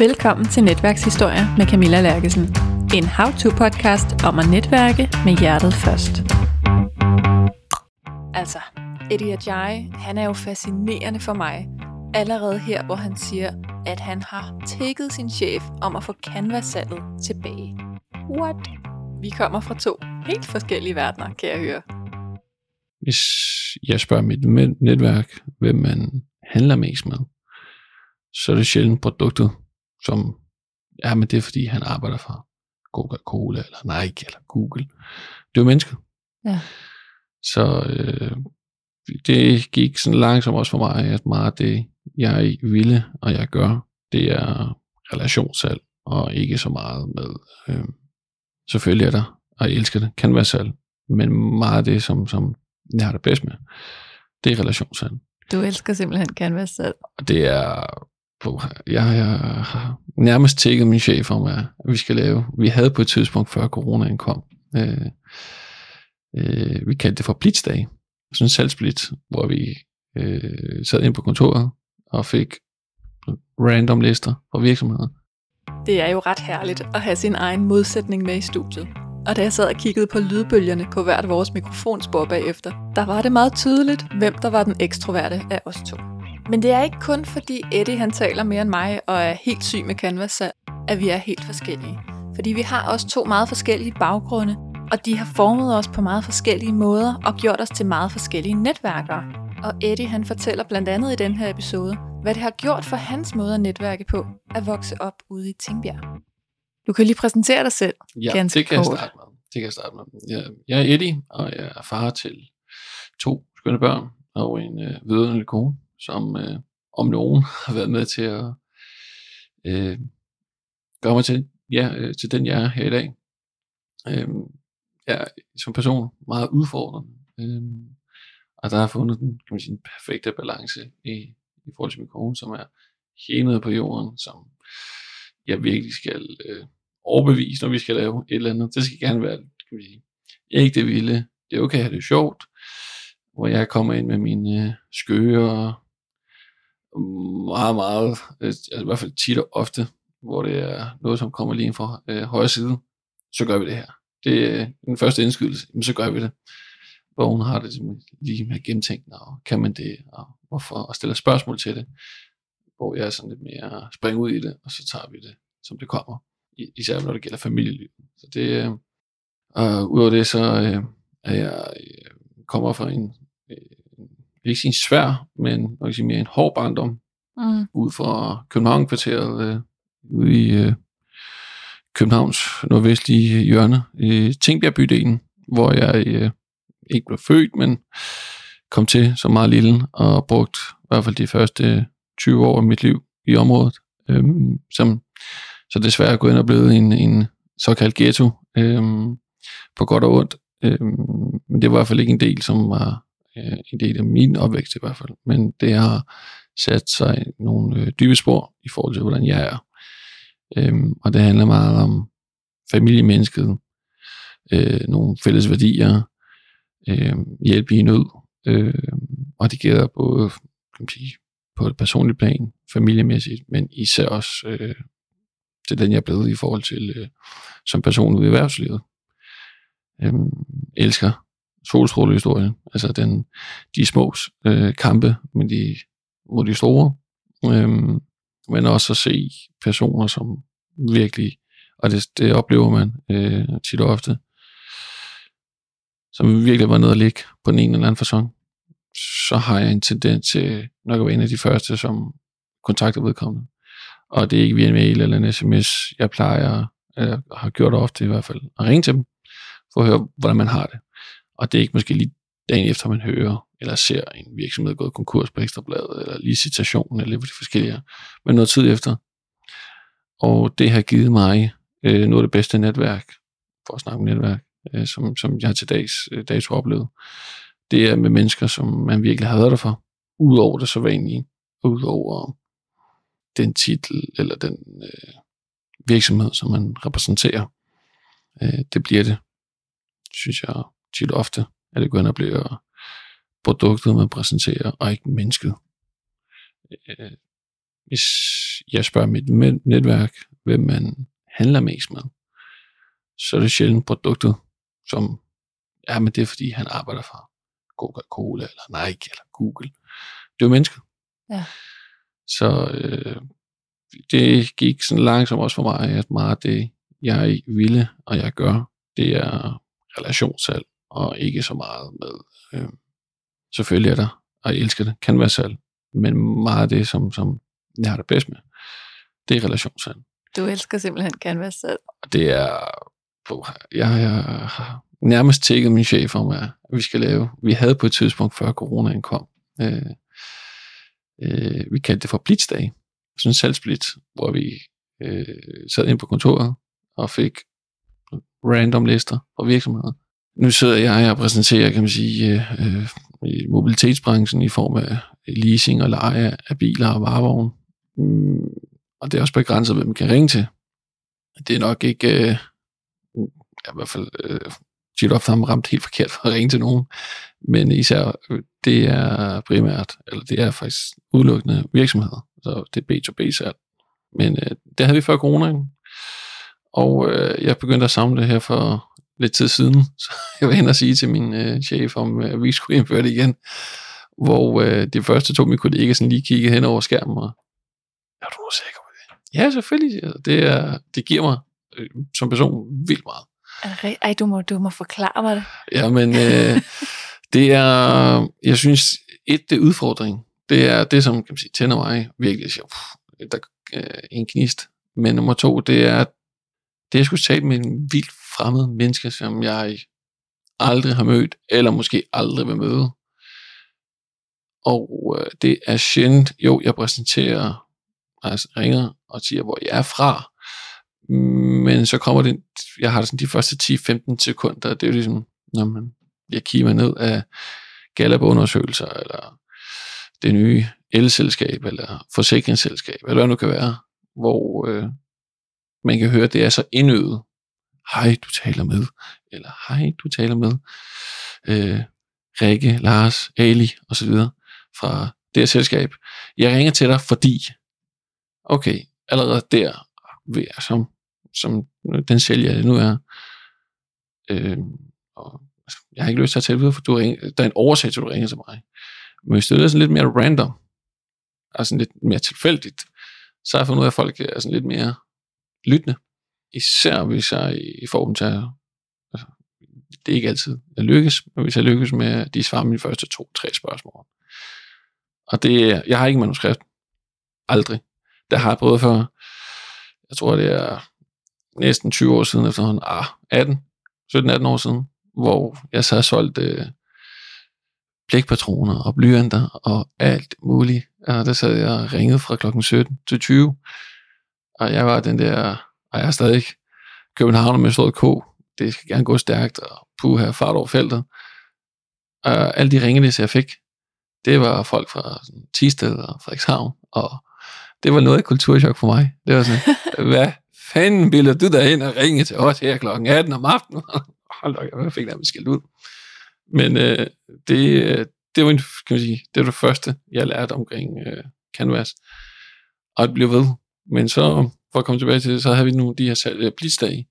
Velkommen til Netværkshistorier med Camilla Lærkesen. En how-to-podcast om at netværke med hjertet først. Altså, Eddie Ajay, han er jo fascinerende for mig. Allerede her, hvor han siger, at han har tækket sin chef om at få canvas-salget tilbage. What? Vi kommer fra to helt forskellige verdener, kan jeg høre. Hvis jeg spørger mit netværk, hvem man handler mest med, så er det sjældent produktet, som, ja, men det er fordi, han arbejder for Coca-Cola, eller Nike, eller Google. Det er jo mennesket. Ja. Så øh, det gik sådan langsomt også for mig, at meget det, jeg ville, og jeg gør, det er relationssalg, og ikke så meget med, øh, selvfølgelig er der, og jeg elsker det, kan være salg, men meget af det, som, som jeg har det bedst med, det er relationssalg. Du elsker simpelthen canvas. Og det er på, jeg, har nærmest tækket min chef om, at vi skal lave, vi havde på et tidspunkt, før coronaen kom, øh, øh, vi kaldte det for blitzdag, sådan en salgsblitz, hvor vi øh, sad ind på kontoret og fik random lister fra virksomheder. Det er jo ret herligt at have sin egen modsætning med i studiet. Og da jeg sad og kiggede på lydbølgerne på hvert vores mikrofonspor bagefter, der var det meget tydeligt, hvem der var den ekstroverte af os to. Men det er ikke kun fordi Eddie han taler mere end mig og er helt syg med canvas at vi er helt forskellige. Fordi vi har også to meget forskellige baggrunde, og de har formet os på meget forskellige måder og gjort os til meget forskellige netværkere. Og Eddie han fortæller blandt andet i den her episode, hvad det har gjort for hans måde at netværke på at vokse op ude i Tingbjerg. Du kan lige præsentere dig selv. Ja, ganske det kan kort. jeg starte med. Det kan jeg starte med. Jeg, jeg er Eddie, og jeg er far til to skønne børn og en øh, vidunderlig kone, som øh, om nogen har været med til at øh, gøre mig til, ja, øh, til den, jeg er her i dag. Øh, jeg er som person meget udfordrende, øh, og der har jeg fundet den, kan man sige, den perfekte balance i, i forhold til min kone, som er helt på jorden, som jeg virkelig skal øh, overbevise, når vi skal lave et eller andet. Det skal gerne være, kan vi sige, ikke det vilde. Det er okay at have det sjovt, hvor jeg kommer ind med mine øh, skøre meget, meget, øh, altså i hvert fald tit og ofte, hvor det er noget, som kommer lige fra øh, højre side, så gør vi det her. Det er øh, den første indskydelse, men så gør vi det. Hvor hun har det lige med gennemtænkt, og kan man det, og hvorfor, og stiller spørgsmål til det, hvor jeg er sådan lidt mere spring ud i det, og så tager vi det, som det kommer, især når det gælder familieliv. Så det, øh, og udover det, så øh, er jeg øh, kommer fra en, øh, ikke sige svær, men nok sige mere en hård barndom, mm. ud fra København-kvarteret, øh, ude i øh, Københavns nordvestlige hjørne, i Tingbjerg-bydelen, hvor jeg øh, ikke blev født, men kom til som meget lille, og brugt i hvert fald de første 20 år af mit liv i området, øh, som så desværre er gået ind og blevet en, en såkaldt ghetto, øh, på godt og ondt. Øh, men det var i hvert fald ikke en del, som var øh, en del af min opvækst i hvert fald, men det har sat sig nogle øh, dybe spor i forhold til, hvordan jeg er. Øhm, og det handler meget om familiemennesket, øh, nogle fælles værdier, øh, hjælp i nød, øh, og det gælder både kan man sige, på et personligt plan, familiemæssigt, men især også øh, til den, jeg er blevet i forhold til øh, som person ude i erhvervslivet. Øh, elsker solstrålehistorien, altså den, de små øh, kampe med de, mod de store, øhm, men også at se personer, som virkelig, og det, det oplever man øh, tit og ofte, som virkelig var nede at ligge på den ene eller anden fasong, så har jeg en tendens til nok at være en af de første, som kontakter vedkommende. Og det er ikke via en mail eller en sms, jeg plejer, eller har gjort ofte i hvert fald, at ringe til dem, for at høre, hvordan man har det. Og det er ikke måske lige dagen efter, man hører eller ser en virksomhed gået konkurs på Ekstrabladet, eller licitation, eller de forskellige, men noget tid efter. Og det har givet mig øh, noget af det bedste netværk, for at snakke om netværk, øh, som, som jeg har til dags øh, dato oplevet. Det er med mennesker, som man virkelig har været der for, udover det så vanlige, udover den titel eller den øh, virksomhed, som man repræsenterer. Øh, det bliver det, synes jeg, tit ofte, at det går ind og bliver produktet, man præsenterer, og ikke mennesket. Øh, hvis jeg spørger mit netværk, hvem man handler mest med, så er det sjældent produktet, som, ja, men det er fordi, han arbejder for Coca-Cola, eller Nike, eller Google. Det er jo mennesker. Ja. Så øh, det gik sådan langsomt også for mig, at meget det, jeg ville, og jeg gør, det er relationssalg, og ikke så meget med, øh, selvfølgelig er der, og jeg elsker det, kan være salg, men meget af det, som, som jeg har det bedst med, det er relationssalg. Du elsker simpelthen canvas salg. Det er, jeg, jeg har nærmest tækket min chef om, at vi skal lave, vi havde på et tidspunkt, før coronaen kom, øh, øh, vi kaldte det for blitzdag, sådan en salgsblitz, hvor vi øh, sad ind på kontoret og fik random lister fra virksomheder. Nu sidder jeg og præsenterer, kan man sige, øh, øh, i mobilitetsbranchen i form af leasing og leje af biler og varevogne. Mm, og det er også begrænset, hvem man kan ringe til. Det er nok ikke, øh, i hvert fald øh, tit ofte har ramt helt forkert for at ringe til nogen. Men især, øh, det er primært, eller det er faktisk udelukkende virksomheder. Så det er B2B salg. Men øh, det havde vi før corona. Og øh, jeg begyndte at samle det her for lidt tid siden. Så jeg var hen og sige til min øh, chef, om øh, vi skulle indføre det igen. Hvor øh, de første to mine kollegaer sådan lige kiggede hen over skærmen og er du sikker på det? Ja, selvfølgelig. Det, er, det giver mig øh, som person vildt meget. Ej, du må, du må forklare mig det. Ja, men øh, det er, jeg synes, et, det er udfordring. Det er det, som kan man sige, tænder mig virkelig. Siger, pff, der er øh, en knist. Men nummer to, det er, det jeg skulle tale med en vildt fremmed menneske, som jeg aldrig har mødt, eller måske aldrig vil møde. Og øh, det er sjældent, jo, jeg præsenterer, altså ringer og siger, hvor jeg er fra, men så kommer det, jeg har sådan de første 10-15 sekunder, det er jo ligesom, når man, jeg kigger ned af Gallup-undersøgelser, eller det nye elselskab, eller forsikringsselskab, eller hvad det nu kan være, hvor øh, man kan høre, det er så indøvet. Hej, du taler med. Eller hej, du taler med. Øh, Rikke, Lars, Ali osv. fra det her selskab. Jeg ringer til dig, fordi, okay, allerede der som, som den sælger det nu er, øh, og altså, jeg har ikke lyst til at tale videre, for du ringer, der er en oversæt, du ringer til mig. Men hvis det er sådan lidt mere random, altså lidt mere tilfældigt, så har jeg fundet ud af, at folk er sådan lidt mere lyttende. Især hvis jeg i dem til, altså, det er ikke altid, jeg lykkes, men hvis jeg lykkes med, at de svarer mine første to-tre spørgsmål. Og det, jeg har ikke manuskript. Aldrig. Det har jeg prøvet for, jeg tror det er næsten 20 år siden efterhånden, ah, 18, 17-18 år siden, hvor jeg så har solgt øh, blækpatroner og blyanter og alt muligt. Og der sad jeg og ringede fra klokken 17 til 20. Og jeg var den der, og jeg er stadig København med slået K. Det skal gerne gå stærkt, og puh her fart over feltet. Og alle de ringelis, jeg fik, det var folk fra Tisted og Frederikshavn, og det var noget af kulturchok for mig. Det var sådan, hvad fanden ville du ind og ringe til os her klokken 18 om aftenen? Hold da, jeg fik nærmest skilt ud. Men øh, det, øh, det var en, kan man sige, det var det første, jeg lærte omkring øh, Canvas. Og det blev ved. Men så, for at komme tilbage til det, så havde vi nu de her salg. Øh,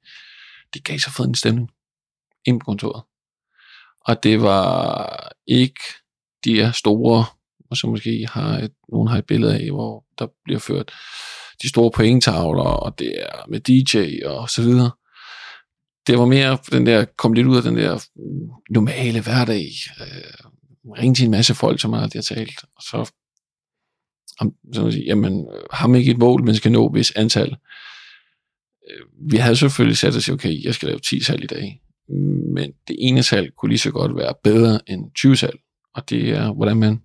det gav så fed en stemning ind på kontoret. Og det var ikke de her store, og så måske har et, nogen har et billede af, hvor der bliver ført de store pointtavler, og det er med DJ og så videre det var mere den der, kom lidt ud af den der mm, normale hverdag, øh, ringe til en masse folk, som man aldrig har talt, og så, om, så man sige, jamen, øh, har man ikke et mål, man skal nå hvis antal. Øh, vi havde selvfølgelig sat os, okay, jeg skal lave 10 salg i dag, men det ene salg kunne lige så godt være bedre end 20 salg, og det er, hvordan man,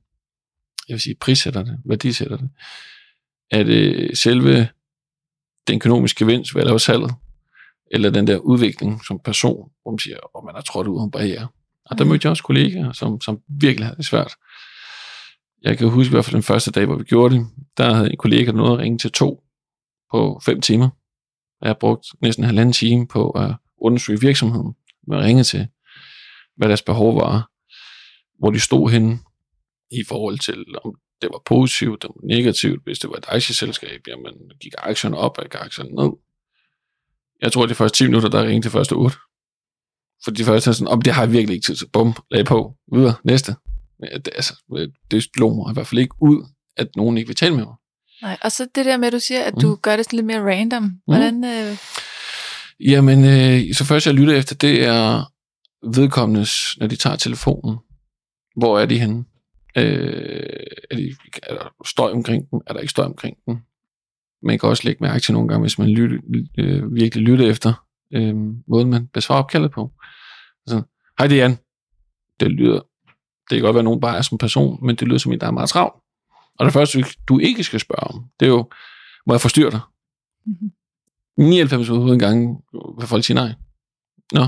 jeg vil sige, prissætter det, værdisætter det. Er det selve den økonomiske gevinst ved at lave salget, eller den der udvikling som person, hvor man siger, at man har trådt ud af en barriere. Og der mødte jeg også kollegaer, som, som virkelig havde det svært. Jeg kan huske i hvert fald den første dag, hvor vi gjorde det, der havde en kollega noget at ringe til to på fem timer. Jeg har brugt næsten en halvanden time på at undersøge virksomheden, med at ringe til, hvad deres behov var, hvor de stod henne i forhold til, om det var positivt, det var negativt. Hvis det var et aktieselskab, jamen gik aktierne op, og gik aktierne ned. Jeg tror, de første 10 minutter, der ringte de første 8. For de første er sådan, om det har jeg virkelig ikke tid til. Bum, lag på, videre, næste. Det, altså, det slog mig i hvert fald ikke ud, at nogen ikke vil tale med mig. Nej, og så det der med, at du siger, at du mm. gør det sådan lidt mere random. Hvordan... Mm. Øh... Jamen, øh, så først jeg lytter efter, det er vedkommendes, når de tager telefonen. Hvor er de henne? Øh, er, de, er der støj omkring den? Er der ikke støj omkring den? Man kan også lægge mærke til nogle gange, hvis man lytte, øh, virkelig lytter efter øh, måden, man besvarer opkaldet på. Altså, Hej, det er Jan. Det lyder, det kan godt være, nogen bare er som person, men det lyder som en, der er meget travlt. Og det første, du ikke skal spørge om, det er jo, må jeg forstyrre dig? Mm-hmm. 99 ud af en gang vil folk sige nej. Nå,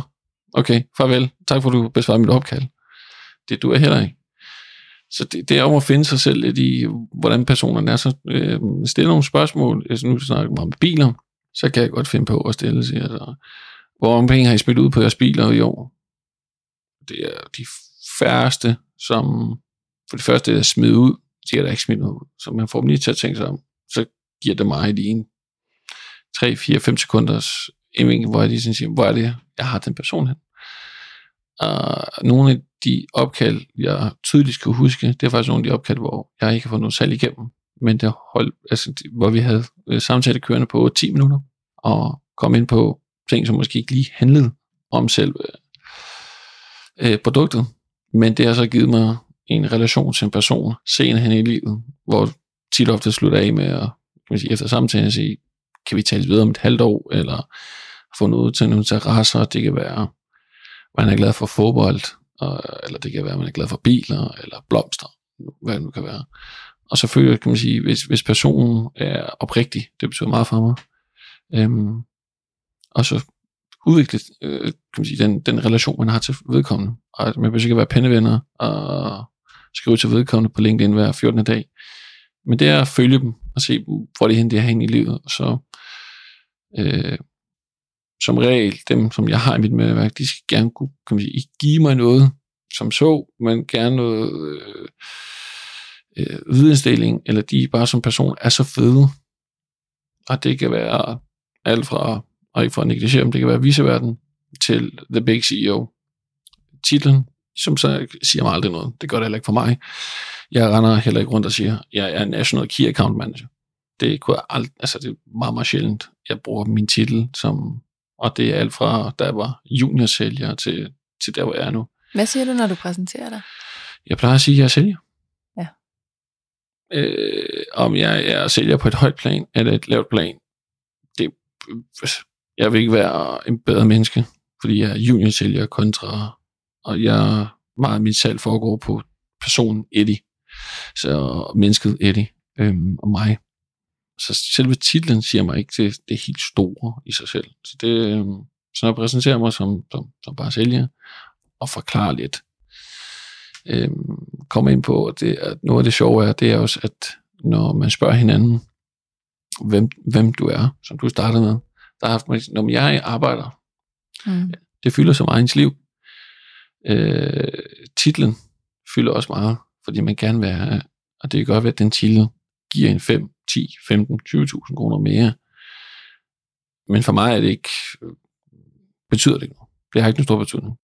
okay, farvel. Tak for, at du besvarede mit opkald. Det du er heller ikke. Så det, det er om at finde sig selv lidt i, hvordan personerne er. Så øh, stille nogle spørgsmål. Altså, nu snakker vi om biler. Så kan jeg godt finde på at stille sig. Altså, hvor mange penge har I smidt ud på jeres biler i år? Det er de færreste, som for det første er smidt ud, de er da ikke smidt ud. Så man får dem lige til at tænke sig om. Så giver det mig lige en 3, 4, 5 sekunders indvinkel, hvor jeg lige sådan siger, hvor er det, jeg har den person hen. Og nogle af de opkald, jeg tydeligt kan huske, det er faktisk nogle af de opkald, hvor jeg ikke har fået noget salg igennem, men det hold, altså, hvor vi havde øh, samtale kørende på 10 minutter, og kom ind på ting, som måske ikke lige handlede om selve øh, produktet, men det har så givet mig en relation til en person senere hen i livet, hvor tit ofte slutter af med at kan man sige, efter samtalen sige, kan vi tale videre om et halvt år, eller få noget til nogle terrasser, det kan være, man er glad for fodbold, og, eller det kan være, man er glad for biler, eller blomster, hvad det nu kan være. Og selvfølgelig kan man sige, hvis, hvis personen er oprigtig, det betyder meget for mig, øhm, og så udvikle øh, kan man sige, den, den relation, man har til vedkommende. Og man behøver ikke være pennevenner og skrive til vedkommende på LinkedIn hver 14. dag. Men det er at følge dem og se, hvor de hen de er hen i livet. Og så øh, som regel, dem som jeg har i mit medværk, de skal gerne kunne kan man sige, give mig noget som så, men gerne noget øh, øh, vidensdeling, eller de bare som person er så fede. Og det kan være alt fra, og ikke for at negligere dem, det kan være viseverden til The Big CEO. Titlen, som så siger mig aldrig noget. Det gør det heller ikke for mig. Jeg render heller ikke rundt og siger, jeg er National Key Account Manager. Det kunne jeg ald- altså det er meget, meget sjældent. Jeg bruger min titel som, og det er alt fra, da jeg var juniorsælger til, til der, hvor jeg er nu. Hvad siger du, når du præsenterer dig? Jeg plejer at sige, at jeg er sælger. Ja. Øh, om jeg er sælger på et højt plan eller et lavt plan, det, jeg vil ikke være en bedre menneske, fordi jeg er juniorsælger kontra, og jeg meget af mit salg foregår på personen Eddie, så mennesket Eddie øhm, og mig. Så selve titlen siger mig ikke det, det er helt store i sig selv. Så, det, øhm, så når jeg præsenterer mig som, som, som bare sælger, og forklarer lidt, øhm, kom ind på, at, det, at noget af det sjove er, det er også, at når man spørger hinanden, hvem, hvem du er, som du startede med, der har haft mig, når jeg arbejder, mm. det fylder så meget ens liv. Øh, titlen fylder også meget, fordi man gerne vil have, og det kan godt være, at den titel giver en 5, 10, 15, 20.000 kroner mere. Men for mig er det ikke, betyder det ikke noget. Det har ikke nogen stor betydning.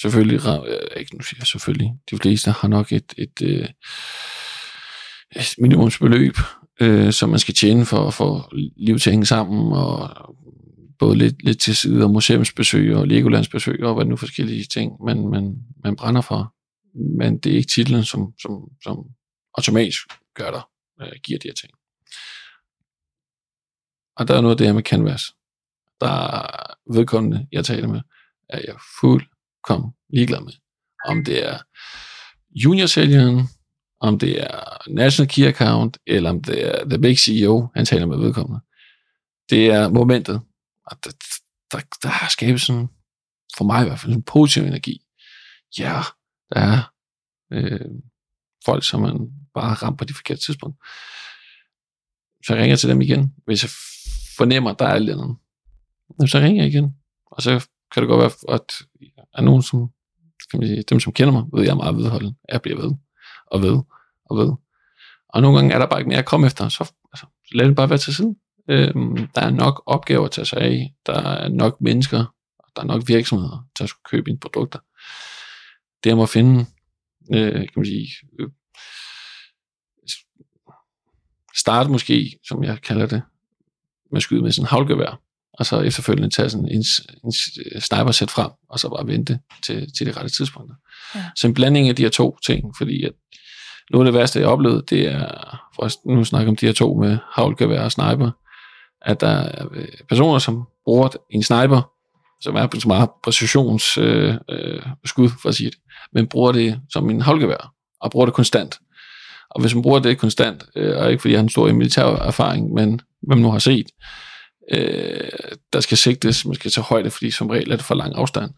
Selvfølgelig, ikke nu siger jeg selvfølgelig, de fleste har nok et, et, et, et minimumsbeløb, øh, som man skal tjene for at få livet til at hænge sammen, og både lidt, lidt til side og museumsbesøg og Legolandsbesøg og hvad nu forskellige ting, man, man, man brænder for. Men det er ikke titlen, som, som, som automatisk gør dig, øh, giver de her ting. Og der er noget af det her med Canvas. Der er vedkommende, jeg taler med, er jeg fuldkommen ligeglad med. Om det er juniorsælgeren, om det er National Key Account, eller om det er The Big CEO, han taler med vedkommende. Det er momentet. Og der, der, der har skabet sådan, for mig i hvert fald, en positiv energi. Ja, der er øh, folk, som man bare rammer ramt på de forkerte tidspunkt. Så jeg ringer til dem igen, hvis jeg fornemmer, at der er et eller andet. Så ringer jeg igen, og så kan det godt være, at er nogen, som, kan man sige, dem som kender mig, ved jeg er meget vedholden. Jeg bliver ved, og ved, og ved. Og nogle gange er der bare ikke mere at komme efter, så altså, lad det bare være til siden. Øhm, der er nok opgaver at tage sig af, der er nok mennesker, der er nok virksomheder at skulle købe ind produkter. Det må finde, øh, kan man sige, øh, starte måske, som jeg kalder det, med at skyde med sådan en havlgevær, og så efterfølgende tage sådan en, en sniper sæt frem, og så bare vente til, til det rette tidspunkt. Ja. Så en blanding af de her to ting, fordi at noget af det værste, jeg oplevede, det er, for nu snakker om de her to med havlgevær og sniper, at der er øh, personer, som bruger en sniper, som er på meget præcisionsskud, øh, øh, skud, for at sige det, men bruger det som en holdgevær, og bruger det konstant. Og hvis man bruger det konstant, øh, og ikke fordi jeg har en stor militær erfaring, men hvem nu har set, øh, der skal sigtes, man skal tage højde, fordi som regel er det for lang afstand.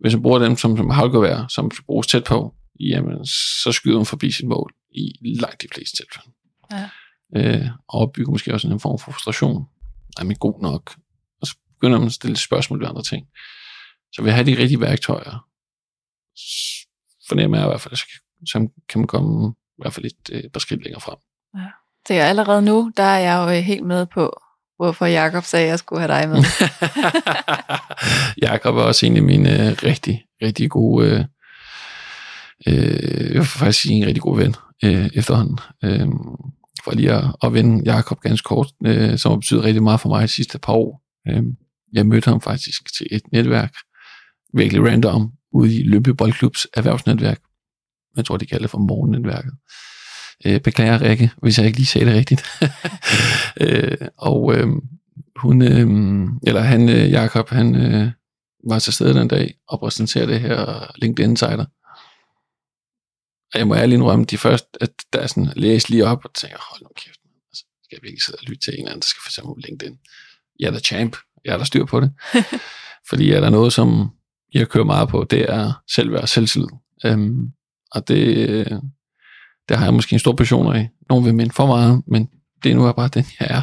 Hvis man bruger dem som, som havlgevær, som bruges tæt på, jamen, så skyder man forbi sit mål i langt de fleste tilfælde. Ja. Øh, og opbygger måske også en form for frustration. Er man god nok? Og så begynder man at stille spørgsmål ved andre ting. Så vi have de rigtige værktøjer, fornemmer jeg i hvert fald, så kan, så kan man komme i hvert fald et øh, par skridt længere frem. Ja. Det er allerede nu, der er jeg jo øh, helt med på, hvorfor Jakob sagde, at jeg skulle have dig med. Jakob er også en af mine øh, rigtig, rigtig gode, øh, øh, jeg vil faktisk sige en rigtig god ven øh, efterhånden. Øh, for lige at, at vende Jakob ganske kort, øh, som har betydet rigtig meget for mig de sidste par år. Øh, jeg mødte ham faktisk til et netværk, virkelig random, ude i Lømpe Boldklubs erhvervsnetværk. Jeg tror, de kalder det for morgennetværket. Øh, beklager Rikke, hvis jeg ikke lige sagde det rigtigt. øh, og øh, hun, øh, eller han, øh, Jakob, han øh, var til stede den dag og præsenterede det her LinkedIn Insider. Og jeg må ærligt indrømme, de første, at der er sådan, læs lige op og tænker, hold nu kæft, altså, skal jeg virkelig sidde og lytte til en anden, der skal for eksempel LinkedIn. Jeg er der champ, jeg er der styr på det. Fordi er der noget, som jeg kører meget på, det er selvværd og selvtillid. Øhm, og det, det har jeg måske en stor passion af. Nogle vil minde for meget, men det er nu er bare den, jeg er.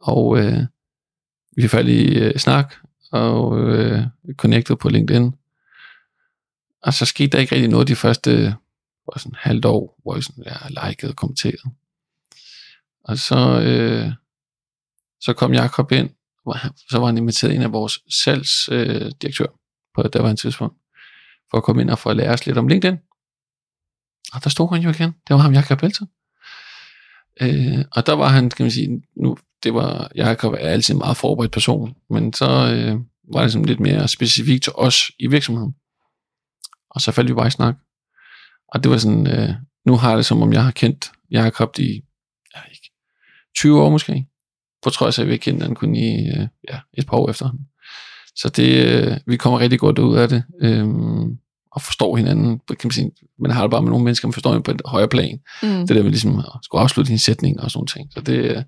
Og øh, vi faldt i øh, snak, og øh, connected på LinkedIn. Og så skete der ikke rigtig noget de første var sådan halvt år, hvor jeg, sådan, jeg likede og kommenterede. Og så, øh, så kom Jacob ind, så var han inviteret en af vores salgsdirektør øh, på der var en tidspunkt, for at komme ind og for at lære os lidt om LinkedIn. Og der stod han jo igen. Det var ham, Jakob Belton. Øh, og der var han, kan man sige, nu, det var, Jakob er altid en meget forberedt person, men så øh, var det sådan lidt mere specifikt til os i virksomheden. Og så faldt vi bare i snak. Og det var sådan, øh, nu har jeg det som om, jeg har kendt Jakob i, ved ikke, 20 år måske. På trods af, at vi kendte han kun i øh, ja, et par år efter. Så det, øh, vi kommer rigtig godt ud af det. Øh, og forstår hinanden. Kan man, sige, man har det bare med nogle mennesker, man forstår hinanden på et højere plan. Mm. Det der med ligesom at skulle afslutte en sætning og sådan ting. Så det, øh,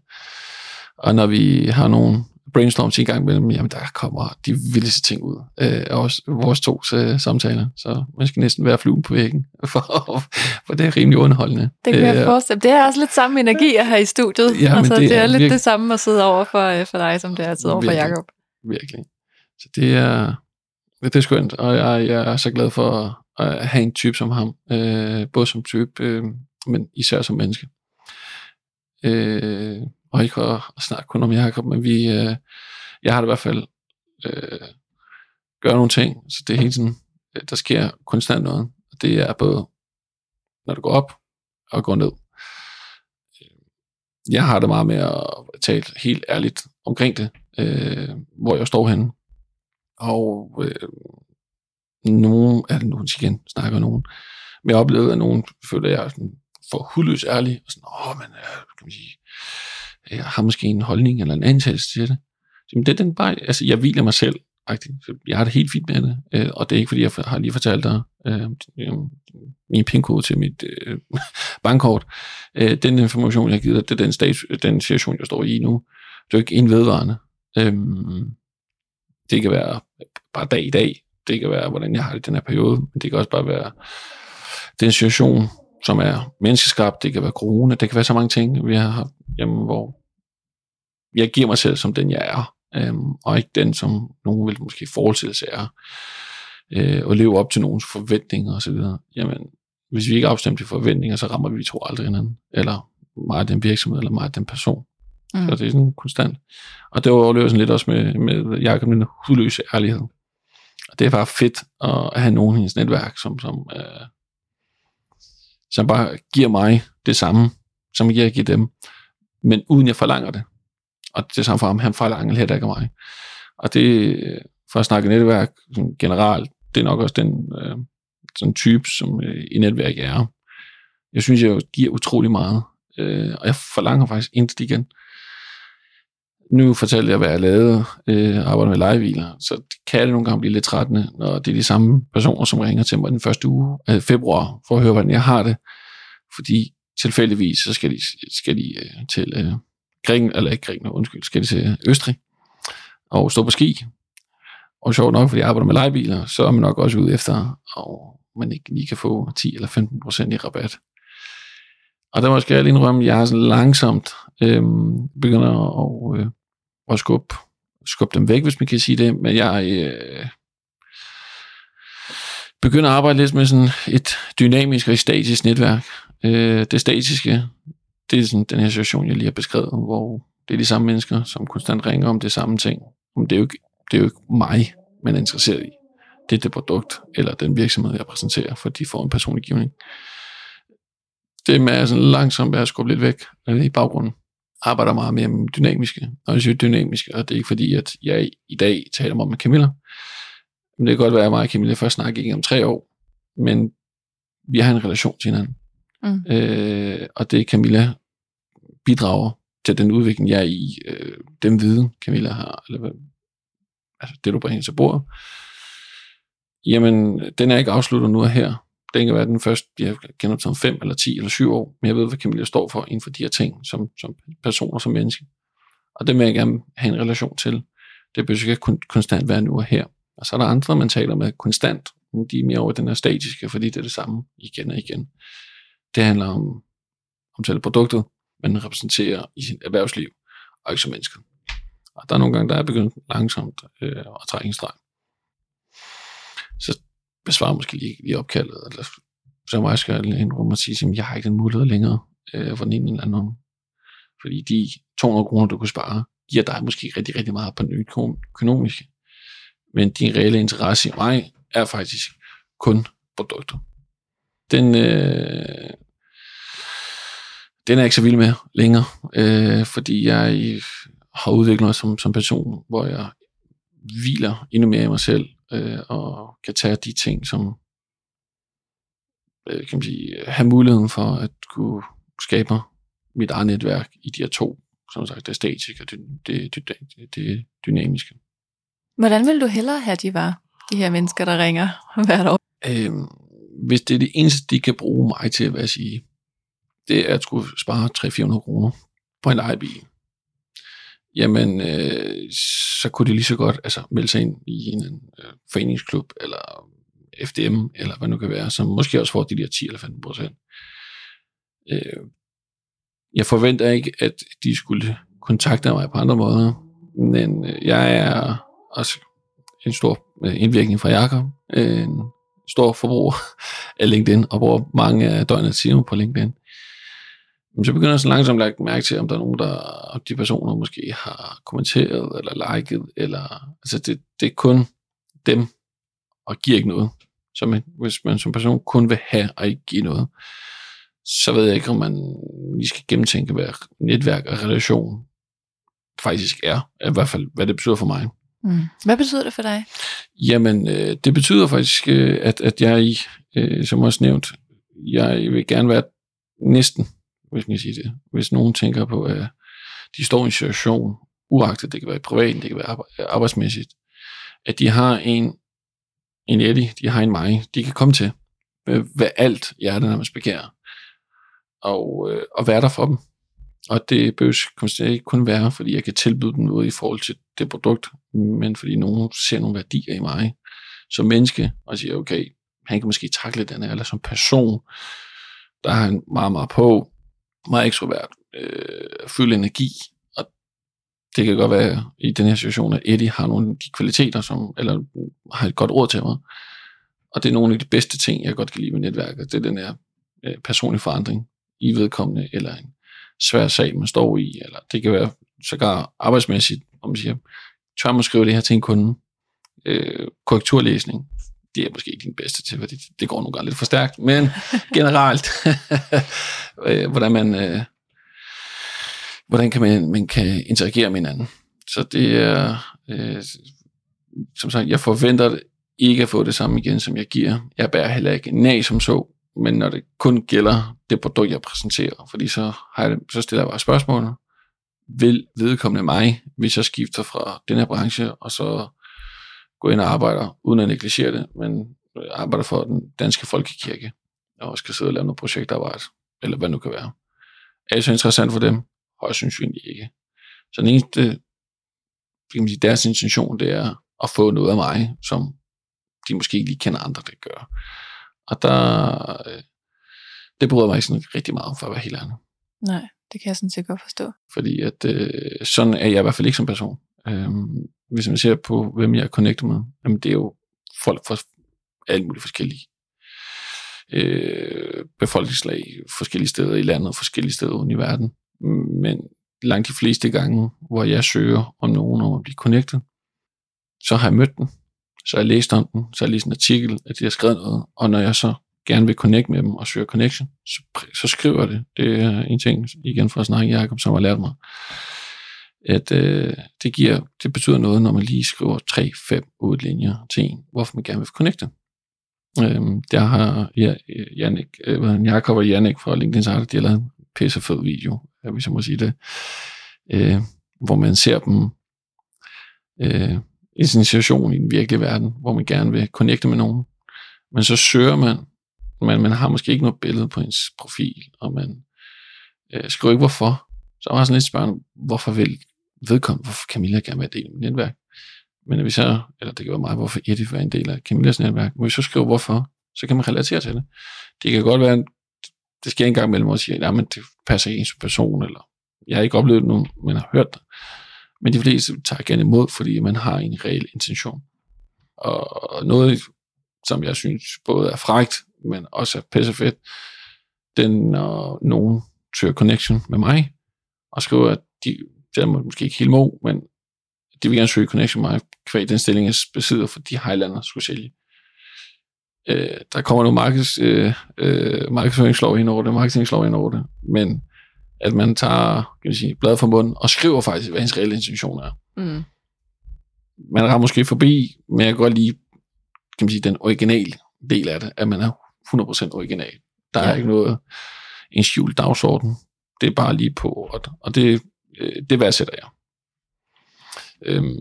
og når vi har nogle brainstorms i gang mellem, jamen der kommer de vildeste ting ud øh, af os, vores to øh, samtaler. Så man skal næsten være fluen på væggen, for, for det er rimelig underholdende. Det kan jeg øh, forestille. Det er også lidt samme energi at have i studiet. Ja, altså, det, det er, er lidt virkelig, det samme at sidde over for, øh, for dig, som det er at sidde over for Jacob. Virkelig. Så det er, det er skønt, og jeg, jeg er så glad for at have en type som ham, øh, både som type, øh, men især som menneske. Øh, og ikke at, at snakke kun om Jakob, men vi, øh, jeg har det i hvert fald øh, gør nogle ting, så det er hele tiden, øh, der sker konstant noget. Og det er både, når du går op og går ned. Øh, jeg har det meget med at tale helt ærligt omkring det, øh, hvor jeg står henne. Og øh, nogen, er det nogen igen, snakker nogen, men jeg oplevede, at nogen føler, at jeg er sådan for hudløs ærlig, og sådan, åh, men øh, kan man sige, jeg har måske en holdning eller en antagelse til det. Så, det er den bare, altså jeg hviler mig selv, jeg har det helt fint med det, øh, og det er ikke fordi, jeg har lige fortalt dig øh, øh, min pinkode til mit øh, bankkort. Øh, den information, jeg har givet dig, det er den, stats, den situation, jeg står i nu. Det er jo ikke en vedvarende. Øh, det kan være bare dag i dag. Det kan være, hvordan jeg har det i den her periode. Men det kan også bare være den situation, som er menneskeskabt. Det kan være corona. Det kan være så mange ting, vi har haft hjemme, hvor jeg giver mig selv som den, jeg er. Øhm, og ikke den, som nogen vil måske forestille sig er. Øh, og leve op til nogens forventninger osv. Jamen, hvis vi ikke er afstemt i forventninger, så rammer vi to aldrig hinanden. Eller meget den virksomhed, eller meget den person. Mm. Så det er sådan konstant. Og det overlever sådan lidt også med, med Jacob, den hudløse ærlighed. Og det er bare fedt at have nogen i hendes netværk, som, som, øh, som bare giver mig det samme, som jeg giver dem, men uden jeg forlanger det. Og det er samme for ham, han forlanger heller ikke af mig. Og det, øh, for at snakke netværk generelt, det er nok også den øh, sådan type, som øh, i netværk er. Jeg synes, jeg giver utrolig meget, øh, og jeg forlanger faktisk intet igen. Nu fortalte jeg, hvad jeg lavede, øh, arbejder med legebiler, så kan det nogle gange blive lidt trættende, når det er de samme personer, som ringer til mig den første uge af februar, for at høre, hvordan jeg har det. Fordi tilfældigvis, så skal de, skal de øh, til øh, Grækenland, eller ikke Grækenland, undskyld, skal til Østrig og stå på ski. Og sjovt nok, fordi jeg arbejder med legebiler, så er man nok også ude efter, og man ikke lige kan få 10 eller 15 procent i rabat. Og der måske jeg lige indrømme, at jeg har sådan langsomt øh, begynder at, øh, at skubbe, skubbe dem væk, hvis man kan sige det. Men jeg øh, begynder at arbejde lidt med sådan et dynamisk og statisk netværk. Øh, det statiske, det er sådan den her situation, jeg lige har beskrevet, hvor det er de samme mennesker, som konstant ringer om det samme ting. Men det er jo ikke, det er jo ikke mig, man er interesseret i. Det er det produkt, eller den virksomhed, jeg præsenterer, for de får en personlig givning. Det med sådan langsomt at skubbe lidt væk i baggrunden arbejder meget mere med dynamiske. Og jeg siger dynamiske, og det er ikke fordi, at jeg i dag taler om med Camilla. Men det kan godt være, at mig og Camilla først snakker ikke om tre år, men vi har en relation til hinanden. Mm. Øh, og det Camilla bidrager til den udvikling, jeg er i, øh, den viden, Camilla har, eller hvad, altså det, du bringer til bordet, jamen, den er ikke afsluttet nu og her. Den kan være den første, jeg kender til om 5 eller 10 eller 7 år, men jeg ved, hvad Camilla står for inden for de her ting, som, som personer, som menneske. Og det vil jeg gerne have en relation til. Det behøver ikke kun, konstant være nu og her. Og så er der andre, man taler med konstant. De er mere over den her statiske, fordi det er det samme igen og igen. Det handler om, om selve produktet, men repræsenterer i sit erhvervsliv, og ikke som menneske. Og der er nogle gange, der er begyndt langsomt øh, at trække en streg. Så besvarer måske lige, lige opkaldet, eller så må jeg skal indrømme og sige, at jeg har ikke den mulighed længere øh, for den ene eller anden. Fordi de 200 kroner, du kunne spare, giver dig måske rigtig, rigtig meget på den økonomiske. Men din reelle interesse i mig er faktisk kun produkter. Den, øh, den er jeg ikke så vild med længere, øh, fordi jeg har udviklet mig som, som person, hvor jeg hviler endnu mere i mig selv, øh, og kan tage de ting, som øh, kan man sige, have muligheden for at kunne skabe mit eget netværk i de her to, som sagt, det statiske og det, det, det, det, det dynamiske. Hvordan vil du hellere have, de var, de her mennesker, der ringer hvert år? Øh, hvis det er det eneste, de kan bruge mig til, hvad jeg sige, det er at skulle spare 300-400 kroner på en lejebil, jamen øh, så kunne de lige så godt altså, melde sig ind i en øh, foreningsklub, eller FDM, eller hvad nu kan være, som måske også får de der 10 eller 15 procent. Øh, jeg forventer ikke, at de skulle kontakte mig på andre måder, men øh, jeg er også en stor øh, indvirkning fra Jakob, Øh, stor forbruger af LinkedIn, og bruger mange af døgnets timer på LinkedIn. Men så begynder jeg så langsomt at lægge mærke til, om der er nogen, der, de personer måske har kommenteret, eller liket, eller, altså det, det er kun dem, og giver ikke noget. Så man, hvis man som person kun vil have, og ikke give noget, så ved jeg ikke, om man lige skal gennemtænke, hvad netværk og relation faktisk er. I hvert fald, hvad det betyder for mig. Mm. Hvad betyder det for dig? Jamen, øh, det betyder faktisk, øh, at, at jeg, øh, som også nævnt, jeg vil gerne være næsten hvis man kan sige det. Hvis nogen tænker på, at de står i en situation, uagtet det kan være privat, det kan være arbejdsmæssigt, at de har en, en Eddie, de har en mig, de kan komme til, øh, hvad alt hjertet nærmest begærer, og, øh, og være der for dem. Og det behøver ikke kun være, fordi jeg kan tilbyde dem noget i forhold til det produkt, men fordi nogen ser nogle værdier i mig som menneske, og siger, okay, han kan måske takle den her, eller som person, der har han meget, meget på, meget ekstrovert, øh, fuld energi, og det kan godt være i den her situation, at Eddie har nogle af de kvaliteter, som, eller har et godt råd til mig, og og det er nogle af de bedste ting, jeg godt kan lide med netværket, det er den her øh, personlige forandring i vedkommende, eller en svær sag, man står i, eller det kan være sågar arbejdsmæssigt, om man siger, tør man skrive det her til en kunde, øh, korrekturlæsning, det er måske ikke din bedste til, fordi det går nogle gange lidt for stærkt, men generelt, øh, hvordan man, øh, hvordan kan man, man kan interagere med hinanden. Så det er, øh, som sagt, jeg forventer ikke at få det samme igen, som jeg giver. Jeg bærer heller ikke nej som så, men når det kun gælder det produkt, jeg præsenterer, fordi så, har jeg, så stiller jeg bare spørgsmål. Vil vedkommende mig, hvis jeg skifter fra den her branche, og så gå ind og arbejder, uden at negligere det, men øh, arbejder for den danske folkekirke, og skal sidde og lave noget projektarbejde, eller hvad nu kan være. Er det så interessant for dem? Og jeg synes jo egentlig ikke. Så den eneste, kan man sige, deres intention, det er at få noget af mig, som de måske ikke lige kender andre, der gør. Og der, øh, det bryder mig ikke sådan rigtig meget om, for at være helt ærlig. Nej, det kan jeg sådan set godt forstå. Fordi at, øh, sådan er jeg i hvert fald ikke som person. Øhm, hvis man ser på, hvem jeg er connected med, jamen det er jo folk fra alle mulige forskellige øh, befolkningslag, forskellige steder i landet, forskellige steder i verden. Men langt de fleste gange, hvor jeg søger om nogen om at blive connected, så har jeg mødt den, så har jeg læst om den, så har jeg læst en artikel, at de har skrevet noget, og når jeg så gerne vil connect med dem og søger connection, så, så skriver jeg det. Det er en ting, igen fra snakken Jacob, som har lært mig, at øh, det, giver, det betyder noget, når man lige skriver 3, 5, 8 linjer til en, hvorfor man gerne vil connecte. Øhm, der har ja, Jannik, øh, Jacob og Jannik fra LinkedIn Starter, de har lavet en pisse fed video, hvis jeg må sige det, øh, hvor man ser dem øh, i sin situation i den virkelige verden, hvor man gerne vil connecte med nogen. Men så søger man, men man har måske ikke noget billede på ens profil, og man øh, skriver ikke hvorfor. Så var sådan lidt spørgsmål, hvorfor vil vedkommende, hvorfor Camilla gerne være del af mit netværk? Men hvis jeg, eller det kan være mig, hvorfor Eddie vil være en del af Camillas netværk, men hvis jeg skriver hvorfor, så kan man relatere til det. Det kan godt være, det sker en gang mellem og siger, men det passer ikke ens person, eller jeg har ikke oplevet det nu, men har hørt det. Men de fleste tager gerne imod, fordi man har en reel intention. Og noget, som jeg synes både er frægt, men også er pisse fedt, den, når nogen søger connection med mig, og skriver, at de, det er måske ikke helt må, men de vil gerne søge connection med mig, kvæg den stilling, jeg besidder, for de Highlander skulle sælge. Øh, der kommer nogle markeds, øh, øh, markedsføringslov ind over det, marketingslov ind over det, men at man tager kan man sige, bladet fra munden og skriver faktisk, hvad ens reelle intention er. Mm. Man har måske forbi, men jeg kan godt lide kan man sige, den originale del af det, at man er 100% original. Der ja. er ikke noget en skjult dagsorden. Det er bare lige på, og, og det, øh, det værdsætter jeg. Øhm,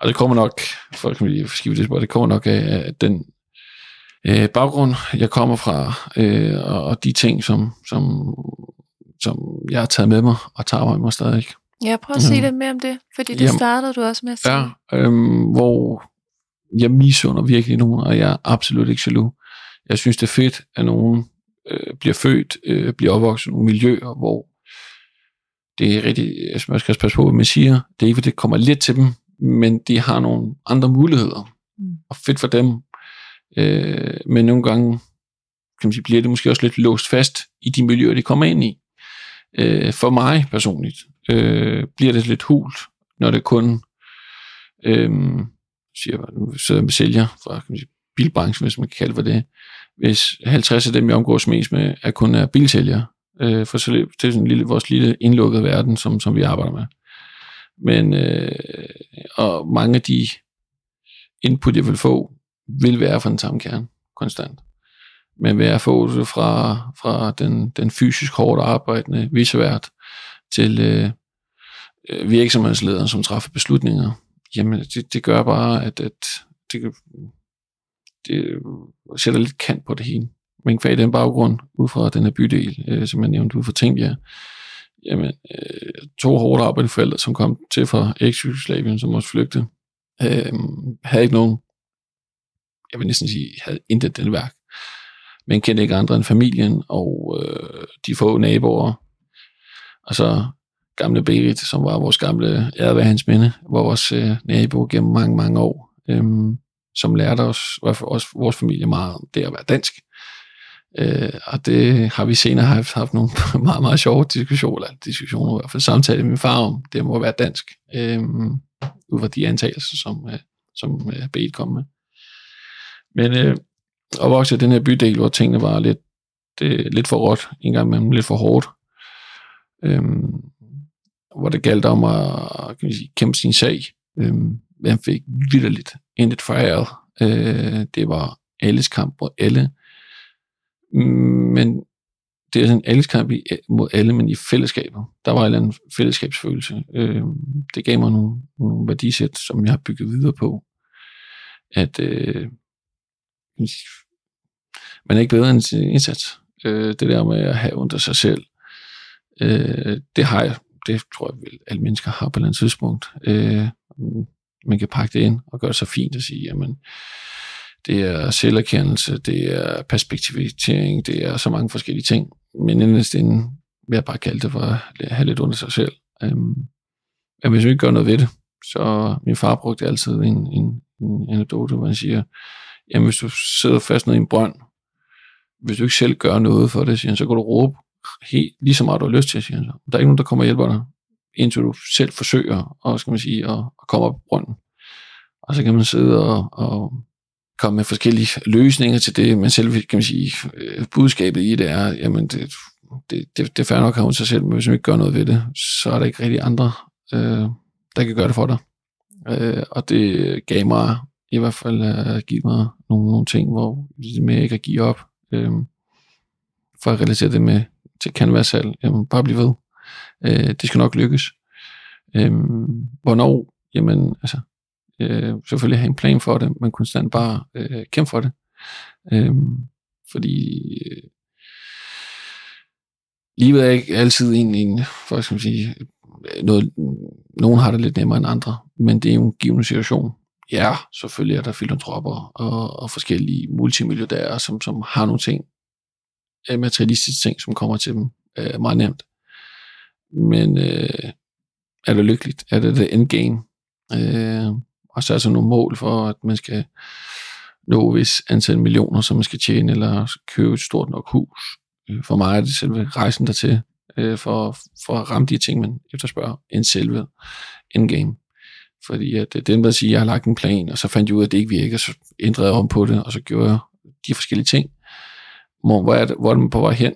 og det kommer nok, folk kan lige skifte det, det kommer nok af, af den øh, baggrund, jeg kommer fra, øh, og, og de ting, som, som, som jeg har taget med mig, og tager med mig stadig. Ja, prøv at sige mm. lidt mere om det, fordi det Jamen, startede du også med at sige. Ja, øhm, hvor jeg misunder virkelig nogen, og jeg er absolut ikke jaloux. Jeg synes, det er fedt, at nogen øh, bliver født, øh, bliver opvokset i nogle miljøer, hvor det er rigtig, man skal passe på, hvad man siger. Det er ikke, at det kommer lidt til dem, men de har nogle andre muligheder. Mm. Og fedt for dem. Øh, men nogle gange kan man sige, bliver det måske også lidt låst fast i de miljøer, de kommer ind i. Øh, for mig personligt øh, bliver det lidt hult, når det kun øh, siger, nu sidder med sælger fra kan man sige, bilbranchen, hvis man kan kalde det. Hvis 50 af dem, jeg omgås mest med, er kun er bilsælgere, øh, for så det er sådan lille, vores lille indlukkede verden, som, som vi arbejder med. Men, øh, og mange af de input, jeg vil få, vil være fra den samme kerne, konstant. Men vil jeg få det fra, fra den, den fysisk hårdt arbejdende visevært til øh, øh virksomhedslederen, som træffer beslutninger, jamen det, det gør bare, at, at det, det øh, sætter lidt kant på det hele. Men kvæg den baggrund, ud fra den her bydel, øh, som jeg nævnte ud fra Tingbjerg, jamen, øh, to hårdt arbejdende forældre, som kom til fra eks som også flygte, øh, havde ikke nogen, jeg vil næsten sige, havde intet den værk, men kendte ikke andre end familien, og øh, de få naboer, og så gamle Berit, som var vores gamle ære hans minde, var vores øh, nabo gennem mange, mange år, øh, som lærte os, i hvert fald også vores familie, meget om det at være dansk. Øh, og det har vi senere haft, haft nogle meget, meget sjove diskussioner, eller diskussioner, i hvert fald samtaler med min far om, det må være dansk, øh, ud fra de antagelser, som, øh, som øh, B kom med. Men øh, opvokset i den her bydel, hvor tingene var lidt, det, lidt for råt, en gang imellem lidt for hårdt, øh, hvor det galt om at kan sige, kæmpe sin sag. Øh, man fik vidderligt intet foræret. Øh, det var alles kamp mod alle. Men det er sådan en alles kamp mod alle, men i fællesskabet. Der var en eller anden fællesskabsfølelse. Øh, det gav mig nogle, nogle værdisæt, som jeg har bygget videre på. At øh, man er ikke bedre end sin indsats. Øh, det der med at have under sig selv, øh, det har jeg, det tror jeg vel, alle mennesker har på et eller andet tidspunkt. Øh, man kan pakke det ind og gøre det så fint at sige, jamen, det er selverkendelse, det er perspektivering, det er så mange forskellige ting. Men endelig inden vil jeg bare kalde det for at have lidt under sig selv. Øhm, men hvis vi ikke gør noget ved det, så min far brugte altid en, en, en anekdote, hvor han siger, jamen hvis du sidder fast nede i en brønd, hvis du ikke selv gør noget for det, siger han, så kan du råbe helt, lige så meget du har lyst til, siger han. Der er ikke nogen, der kommer og hjælper dig indtil du selv forsøger og, skal man sige, at, at komme op på brønden. Og så kan man sidde og, og komme med forskellige løsninger til det, men selv kan man sige, øh, budskabet i det er, jamen det, det, det, det er fair nok at have sig selv, men hvis man ikke gør noget ved det, så er der ikke rigtig andre, øh, der kan gøre det for dig. Øh, og det gav mig i hvert fald øh, uh, give mig nogle, nogle ting, hvor med ikke at give op, øh, for at relatere det med til canvas-salg, jamen bare blive ved. Øh, det skal nok lykkes. Øh, hvornår? Jamen, altså, øh, selvfølgelig have en plan for det, men konstant bare øh, kæmpe for det. Øh, fordi øh, livet er ikke altid en, en for skal man sige, noget, nogen har det lidt nemmere end andre, men det er jo en given situation. Ja, selvfølgelig er der filantropper og, og forskellige multimilliardærer, som, som har nogle ting, øh, materialistiske ting, som kommer til dem øh, meget nemt. Men øh, er det lykkeligt? Er det det endgame? Øh, og så er der nogle mål for, at man skal nå hvis antal millioner, som man skal tjene, eller købe et stort nok hus. Øh, for mig er det selve rejsen dertil, øh, for, for at ramme de ting, man efterspørger, end selve endgame. Fordi at øh, den der siger, at jeg har lagt en plan, og så fandt jeg ud af, at det ikke virker, så ændrede jeg om på det, og så gjorde jeg de forskellige ting. Hvor, hvor, er, det, hvor er man på vej hen?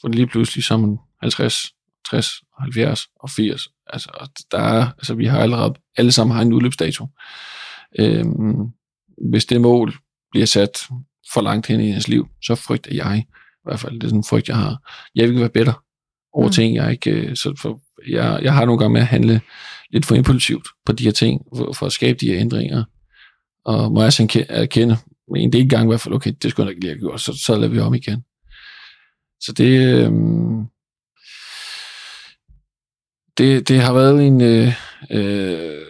For lige pludselig som 50, 60, 70 og 80. Altså, der er, altså vi har allerede, alle sammen har en udløbsdato. Øhm, hvis det mål bliver sat for langt hen i ens liv, så frygter jeg, i hvert fald det er sådan en frygt, jeg har. Jeg vil ikke være bedre over mm. ting, jeg ikke, øh, så for, jeg, jeg har nogle gange med at handle lidt for impulsivt på de her ting, for, for at skabe de her ændringer. Og må jeg så erkende, men det er ikke gang i hvert fald, okay, det skulle jeg ikke lige have gjort, så, så lader vi om igen. Så det, øhm, det, det har været en, øh, øh,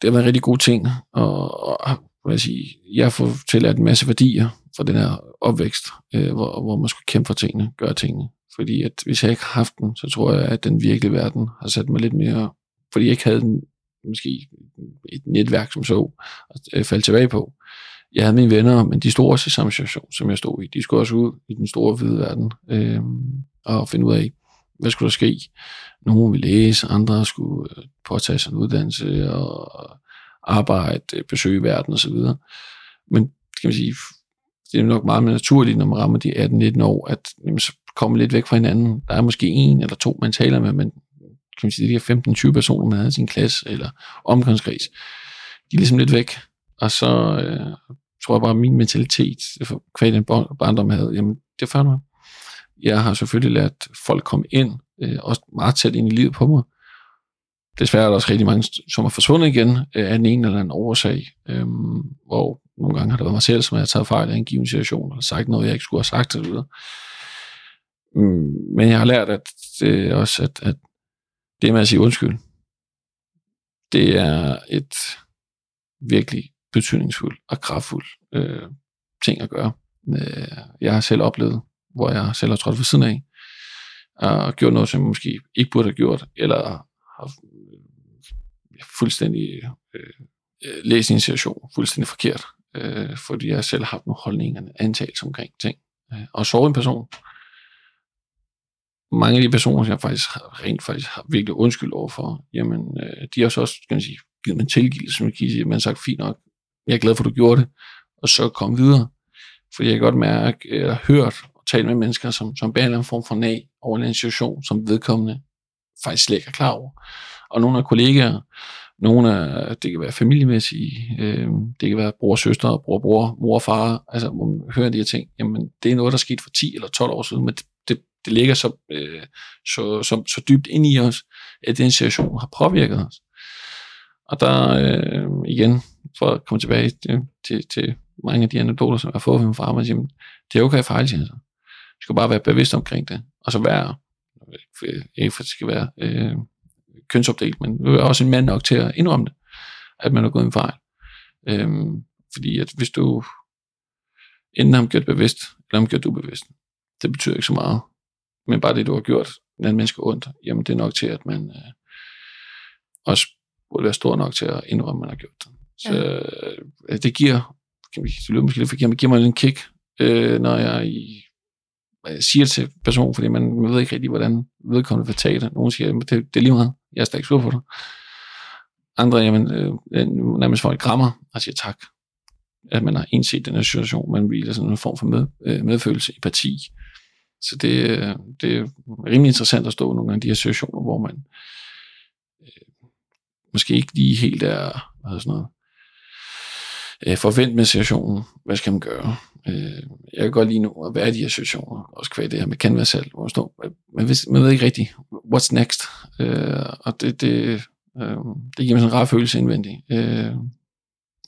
det har været en rigtig god ting, og, og hvad jeg, sige, jeg har fået tillært en masse værdier fra den her opvækst, øh, hvor, hvor man skulle kæmpe for tingene, gøre tingene. Fordi at hvis jeg ikke har haft den, så tror jeg, at den virkelige verden har sat mig lidt mere, fordi jeg ikke havde den, måske et netværk som så, at øh, falde tilbage på. Jeg havde mine venner, men de stod også i samme situation, som jeg stod i. De skulle også ud i den store hvide verden øh, og finde ud af, hvad skulle der ske? Nogle ville læse, andre skulle øh, påtage sig en uddannelse og arbejde, øh, besøge verden osv. Men kan man sige, det er nok meget mere naturligt, når man rammer de 18-19 år, at jamen, så kommer lidt væk fra hinanden. Der er måske en eller to, man taler med, men kan man sige, de her 15-20 personer, man havde i sin klasse eller omgangskreds, de er ligesom lidt væk. Og så øh, tror jeg bare, at min mentalitet, for kvad den barndom havde, jamen det er fandme. Jeg har selvfølgelig lært folk komme ind, øh, også meget tæt ind i livet på mig. Desværre er der også rigtig mange, som er forsvundet igen øh, af en ene eller anden årsag, øh, hvor nogle gange har det været mig selv, som har taget fejl af en given situation, eller sagt noget, jeg ikke skulle have sagt, osv. Mm, men jeg har lært at, øh, også, at, at det med at sige undskyld, det er et virkelig betydningsfuldt og kraftfuldt øh, ting at gøre. Øh, jeg har selv oplevet hvor jeg selv har trådt for siden af, øh, og gjort noget, som jeg måske ikke burde have gjort, eller har øh, fuldstændig øh, øh læst en situation fuldstændig forkert, øh, fordi jeg selv har haft nogle holdninger, antagelser omkring ting. Øh, og såret en person, mange af de personer, som jeg faktisk har, rent faktisk har virkelig undskyld overfor, jamen, øh, de har så også, kan man sige, givet mig en tilgivelse, som jeg kan sige, man har sagt, fint nok, jeg er glad for, at du gjorde det, og så kom videre. For jeg kan godt mærke, eller hørt tale med mennesker, som, som bærer en form for nag over en situation, som vedkommende faktisk slet ikke er klar over. Og nogle af kollegaer, nogle af, det kan være familiemæssige, øh, det kan være bror, søster, bror, bror, mor og far, altså hvor man hører de her ting, jamen det er noget, der skete for 10 eller 12 år siden, men det, det, det ligger så, øh, så, så, så dybt ind i os, at den situation har påvirket os. Og der øh, igen, for at komme tilbage til, til, til mange af de anekdoter, som jeg har fået fra min far, men det er okay at fejle, siger du skal bare være bevidst omkring det, og så være, ikke for det skal være øh, kønsopdelt, men er også en mand nok til at indrømme det, at man har gået en fejl. Øhm, fordi at hvis du enten har gjort bevidst, eller har gjort ubevidst, det betyder ikke så meget. Men bare det, du har gjort en anden menneske ondt, jamen det er nok til, at man øh, også burde være stor nok til at indrømme, at man har gjort det. Så ja. øh, det giver, kan man, det lyder måske lidt forkert, men giver mig en kick, øh, når jeg i Øh, siger til personen, fordi man, man ved ikke rigtig, hvordan vedkommende vil tage det. Nogle siger, det, det er lige meget, jeg er slet ikke sur på dig. Andre, jamen, øh, øh nærmest får et grammer og siger tak. At man har indset den her situation, man viser sådan en form for med, øh, medfølelse, parti. Så det, øh, det er rimelig interessant at stå nogle af de her situationer, hvor man øh, måske ikke lige helt er, hvad sådan noget, øh, forvent med situationen. Hvad skal man gøre? Øh, jeg kan godt lide nu at være i de her situationer, også kvæg det her med canvas selv, hvor man står, øh, man, ved, man ved ikke rigtigt, what's next? Øh, og det, det, øh, det giver mig sådan en rar følelse indvendigt. Øh,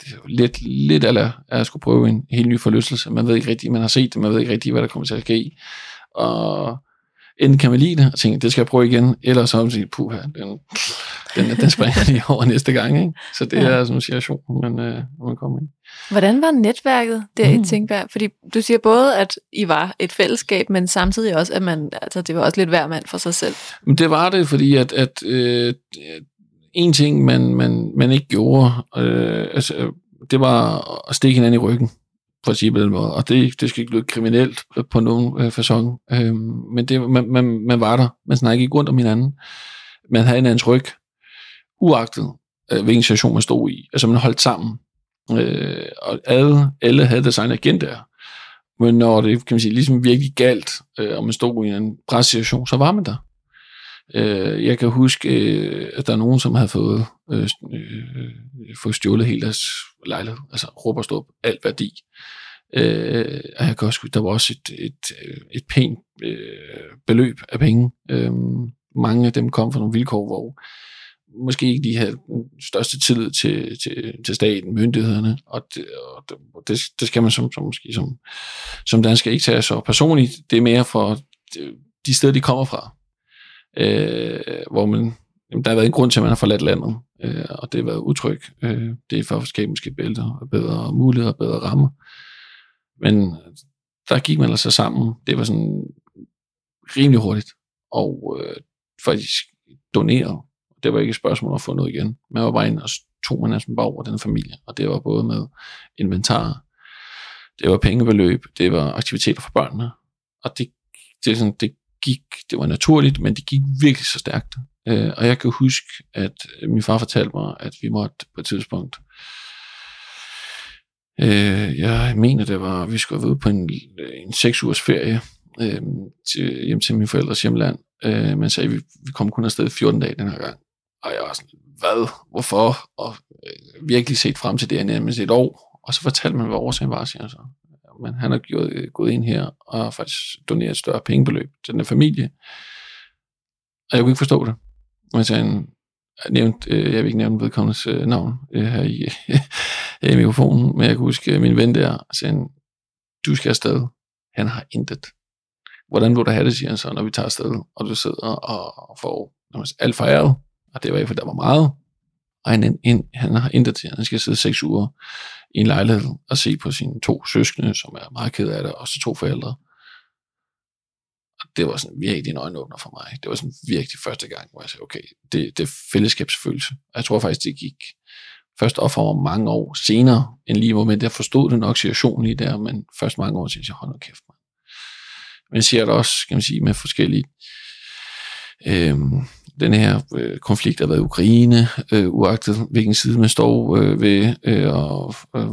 det er jo lidt, lidt eller at skulle prøve en helt ny forlystelse. Man ved ikke rigtigt, man har set det, man ved ikke rigtigt, hvad der kommer til at ske. Og enten kan man lide det, og tænke, det skal jeg prøve igen, eller så sige, puha, den, den, den springer lige over næste gang. Ikke? Så det ja. er sådan en situation, man, øh, man kommer ind. Hvordan var netværket der mm. i Tænkberg? Fordi du siger både, at I var et fællesskab, men samtidig også, at man, altså, det var også lidt hver mand for sig selv. Men det var det, fordi at, at øh, en ting, man, man, man ikke gjorde, øh, altså, det var at stikke hinanden i ryggen måde. Og det, det skal ikke lyde kriminelt på nogen øh, fasong. Øh, men det, man, man, man var der. Man snakkede ikke rundt om hinanden. Man havde hinandens ryg, uagtet øh, hvilken situation man stod i. Altså man holdt sammen. Øh, og alle, alle havde deres egen agenda. Men når det kan man sige, ligesom virkelig galt, øh, og man stod i en pressituation, så var man der. Øh, jeg kan huske, øh, at der er nogen, som havde fået, øh, øh, fået stjålet hele deres lejlighed, altså råb og stå alt værdi. Øh, og jeg kan også huske, der var også et, et, øh, et pænt øh, beløb af penge. Øh, mange af dem kom fra nogle vilkår, hvor måske ikke lige have den største tillid til, til, til staten, myndighederne, og det, og det, det skal man som, som, måske som, som dansker ikke tage så personligt. Det er mere for øh, de steder, de kommer fra øh, hvor man, jamen, der har været en grund til, at man har forladt landet, øh, og det har været utryg. Øh, det er for at skabe måske bælter, bedre muligheder, bedre rammer. Men øh, der gik man altså sammen. Det var sådan rimelig hurtigt, og øh, faktisk donerede det var ikke et spørgsmål at få noget igen. Man var bare ind og tog man næsten bare over den familie, og det var både med inventar, det var pengebeløb, det var aktiviteter for børnene, og det, det, sådan, det gik, det var naturligt, men det gik virkelig så stærkt. Øh, og jeg kan huske, at min far fortalte mig, at vi måtte på et tidspunkt, øh, jeg mener det var, vi skulle ud på en, en seks ugers ferie øh, til, hjem til min forældres hjemland, øh, men sagde, at vi, vi kom kun afsted 14 dage den her gang. Og jeg var sådan, hvad, hvorfor? Og øh, virkelig set frem til det her nærmest et år. Og så fortalte man, hvad årsagen var, siger så men han har gjort, øh, gået ind her og har faktisk doneret et større pengebeløb til den familie. Og jeg kunne ikke forstå det. Men så nævnt, øh, jeg vil ikke nævne vedkommendes øh, navn øh, her i, i mikrofonen, men jeg kan huske øh, min ven der, sagde, du skal afsted. Han har intet. Hvordan vil du have det, siger han så, når vi tager afsted, og du sidder og får alt foræret, og det var for der var meget, og han, han, han har intet til, han skal sidde seks uger i en lejlighed og se på sine to søskende, som er meget ked af det, og så to forældre. Og det var sådan virkelig en øjenåbner for mig. Det var sådan virkelig første gang, hvor jeg sagde, okay, det, det er fællesskabsfølelse. Og jeg tror faktisk, det gik først op for mange år senere, end lige moment, jeg forstod den nok situationen i der, men først mange år siden, jeg hold nu kæft, man. Men jeg ser det også, kan man sige, med forskellige, øh, den her øh, konflikt har været i Ukraine, øh, uagtet hvilken side man står øh, ved, øh, og øh,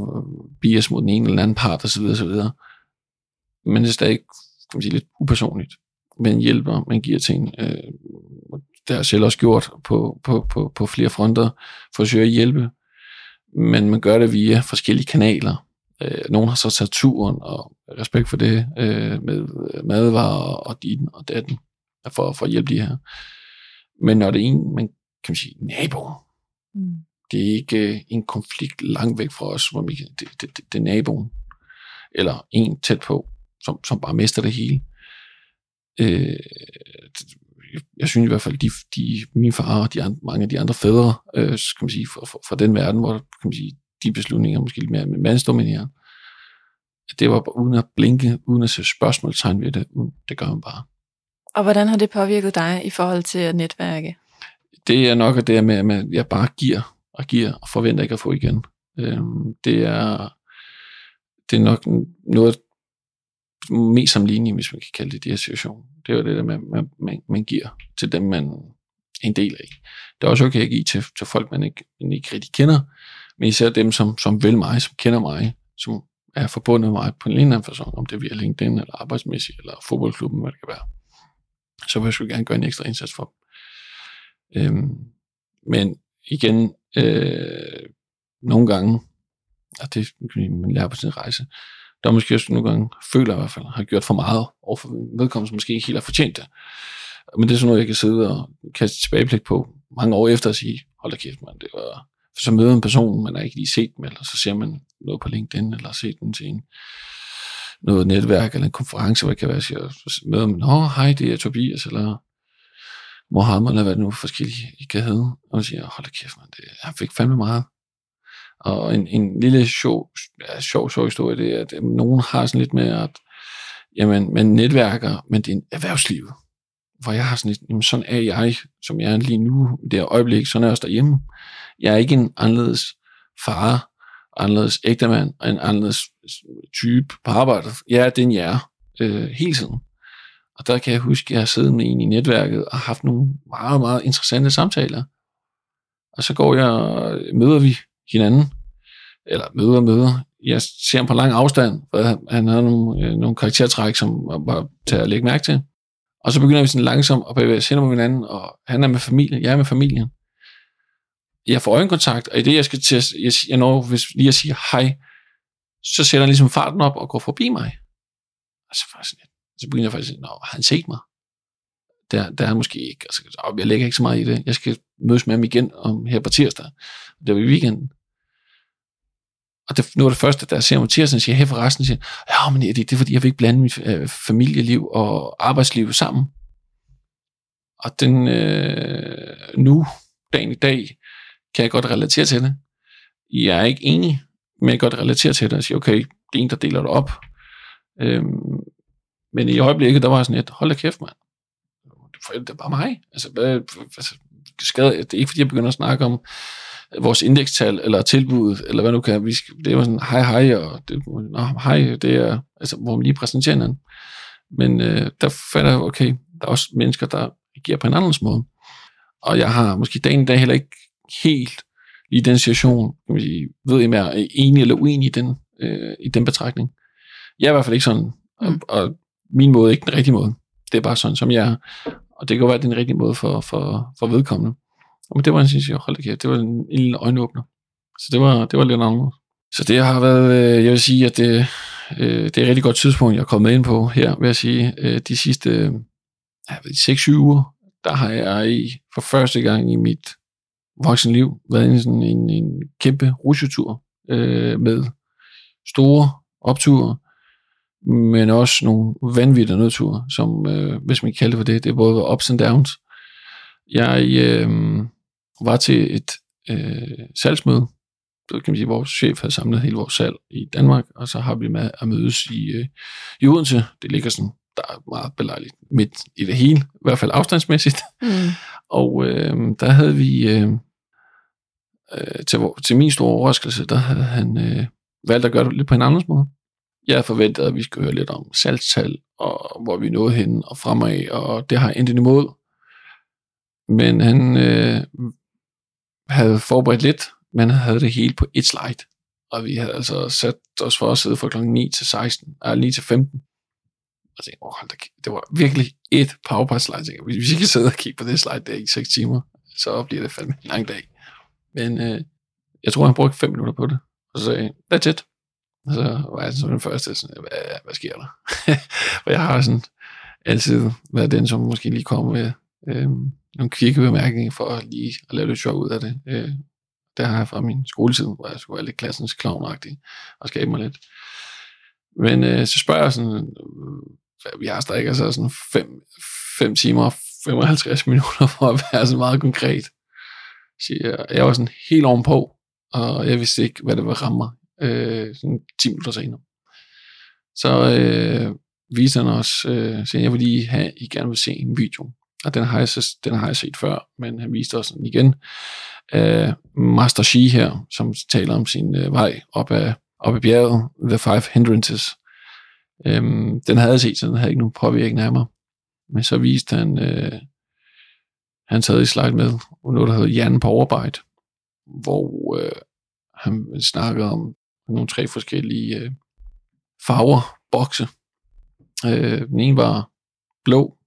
bias mod den ene eller anden part osv. osv. Men det er stadig kan man sige, lidt upersonligt. Man hjælper, man giver ting. Øh, det har jeg selv også gjort på, på, på, på flere fronter, for at søge at hjælpe. Men man gør det via forskellige kanaler. Øh, nogle har så taget turen, og respekt for det, øh, med øh, madvarer og din og datten, for, for at hjælpe de her. Men når det er en, man kan man sige, nabo, mm. det er ikke øh, en konflikt langt væk fra os, hvor vi, det, det, det, det er naboen, eller en tæt på, som, som bare mister det hele. Øh, jeg synes i hvert fald, de, de mine far og de andre, mange af de andre fædre, øh, skal man sige, fra, fra, fra den verden, hvor kan man sige, de beslutninger måske lidt mere mandsdominerede, det var uden at blinke, uden at se spørgsmålstegn ved det, det gør man bare. Og hvordan har det påvirket dig i forhold til at netværke? Det er nok det med, at jeg bare giver og giver og forventer ikke at få igen. Øhm, det er det er nok noget mest som linje, hvis man kan kalde det de her situationer. Det er jo det der, man, man, man, man giver til dem, man er en del af. Det er også okay at give til, til folk, man ikke, man ikke rigtig kender, men især dem, som, som vil mig, som kender mig, som er forbundet med mig på en eller anden fasong, om det er via LinkedIn, eller arbejdsmæssigt, eller fodboldklubben, hvad det kan være så vil jeg sgu gerne gøre en ekstra indsats for dem. Øhm, men igen, øh, nogle gange, og det kan man lære på sin rejse, der måske også nogle gange føler i hvert fald, har gjort for meget overfor vedkommende, som måske ikke helt har fortjent det. Men det er sådan noget, jeg kan sidde og kaste tilbageblik på mange år efter og sige, hold da kæft, man, det var... For så møder en person, man har ikke lige set dem, eller så ser man noget på LinkedIn, eller set den til en noget netværk eller en konference, hvor jeg kan være, siger, med dem, nå, hej, det er Tobias, eller Mohammed, eller hvad det nu forskellige I kan hedde, og siger, hold da kæft, man, det, han fik fandme meget. Og en, en lille sjov, ja, sjov, sjov historie, det er, at øh, nogen har sådan lidt med, at jamen, man netværker, men det er en erhvervsliv, hvor jeg har sådan lidt, jamen, sådan er jeg, som jeg er lige nu, det her øjeblik, sådan er jeg også derhjemme. Jeg er ikke en anderledes far, anderledes ægtemand og en anderledes type på arbejdet. Jeg er den, jeg er øh, hele tiden. Og der kan jeg huske, at jeg har siddet med en i netværket og haft nogle meget, meget interessante samtaler. Og så går jeg og møder vi hinanden, eller møder og møder. Jeg ser ham på lang afstand, for han har nogle, øh, nogle karaktertræk, som var til at lægge mærke til. Og så begynder vi sådan langsomt at bevæge os hen mod hinanden, og han er med familien, jeg er med familien jeg får øjenkontakt, og i det, jeg skal til jeg, jeg når hvis lige at sige hej, så sætter han ligesom farten op og går forbi mig. Og så, faktisk, så begynder jeg faktisk, nå, har han set mig? Der, der er måske ikke, altså, jeg lægger ikke så meget i det. Jeg skal mødes med ham igen om her på tirsdag. Det var i weekenden. Og det, nu er det første, der ser mig tirsdag, siger, her for resten, siger, ja, men det, det er fordi, jeg vil ikke blande mit øh, familieliv og arbejdsliv sammen. Og den øh, nu, dagen i dag, kan jeg godt relatere til det. Jeg er ikke enig, men jeg kan godt relatere til det og sige, okay, det er en, der deler det op. Øhm, men i øjeblikket, der var sådan et, hold da kæft, mand. Det er bare mig. Altså, hvad, altså skade, det er ikke, fordi jeg begynder at snakke om øh, vores indekstal, eller tilbud, eller hvad nu kan. Vi det var sådan, hej, hej, og det, nå, hej, det er, altså, hvor man lige præsenterer hinanden. Men øh, der fatter jeg, okay, der er også mennesker, der giver på en anden måde. Og jeg har måske dagen i dag heller ikke helt i den situation, kan man sige, ved jeg, om jeg er enig eller uenig i den, øh, i den betragtning. Jeg er i hvert fald ikke sådan, og, mm. og min måde er ikke den rigtige måde. Det er bare sådan, som jeg er. Og det kan være, at det er den rigtige måde for, for, for vedkommende. Men det var synes jeg, hold det, det var en, en lille øjenåbner. Så det var, det var lidt andet. Så det har været, øh, jeg vil sige, at det, øh, det er et rigtig godt tidspunkt, jeg er kommet ind på her, vil jeg sige. Øh, de sidste øh, 6-7 uger, der har jeg i, for første gang i mit voksenliv været en, sådan en, en kæmpe rusjetur øh, med store opture, men også nogle vanvittige nedture, som, øh, hvis man kan kalde det for det, det er både ups and downs. Jeg øh, var til et øh, salgsmøde, det kan man sige, vores chef havde samlet hele vores salg i Danmark, og så har vi med at mødes i, øh, i Odense. Det ligger sådan, der er meget belejligt midt i det hele, i hvert fald afstandsmæssigt. Mm. Og øh, der havde vi øh, øh, til, til min store overraskelse, der havde han øh, valgt at gøre det lidt på en anden måde. Jeg forventede, at vi skulle høre lidt om salgstal, og hvor vi nåede hen og fremad, og det har endt imod. Men han øh, havde forberedt lidt, men han havde det hele på et slide. Og vi havde altså sat os for at sidde fra kl. 9 til 16, eller 9 til 15. Og tænkte, åh, hold da, det var virkelig et powerpoint slide. Tænkte, hvis vi kan sidde og kigge på det slide der i 6 timer, så bliver det fandme en lang dag. Men øh, jeg tror, han brugte 5 minutter på det. Og så sagde that's it. Og så var jeg sådan den første, sådan, hvad, hvad sker der? For jeg har sådan altid været den, som måske lige kommer med øh, nogle kvikke bemærkninger for lige at lave lidt sjov ud af det. Øh, der har jeg fra min skoletid, hvor jeg skulle være lidt klassens klovnagtig og skabe mig lidt. Men øh, så spørger jeg sådan, øh, vi har strikket så sådan 5 timer og 55 minutter for at være sådan meget konkret. Jeg, jeg var sådan helt ovenpå, og jeg vidste ikke, hvad det var ramme mig, øh, sådan 10 minutter senere. Så øh, viste han os, øh, siger, jeg vil lige have, I gerne vil se en video. Og den har jeg, den har jeg set før, men han viste os den igen. Øh, Master Shi her, som taler om sin øh, vej op ad, op ad bjerget, The Five Hindrances. Øh, den havde jeg set, så den havde ikke nogen påvirkning af mig. Men så viste han, øh, han sad i slide med og noget, der hedder hjernen på overarbejde, hvor øh, han snakkede om nogle tre forskellige øh, farver, bokse. Øh, den ene var blå,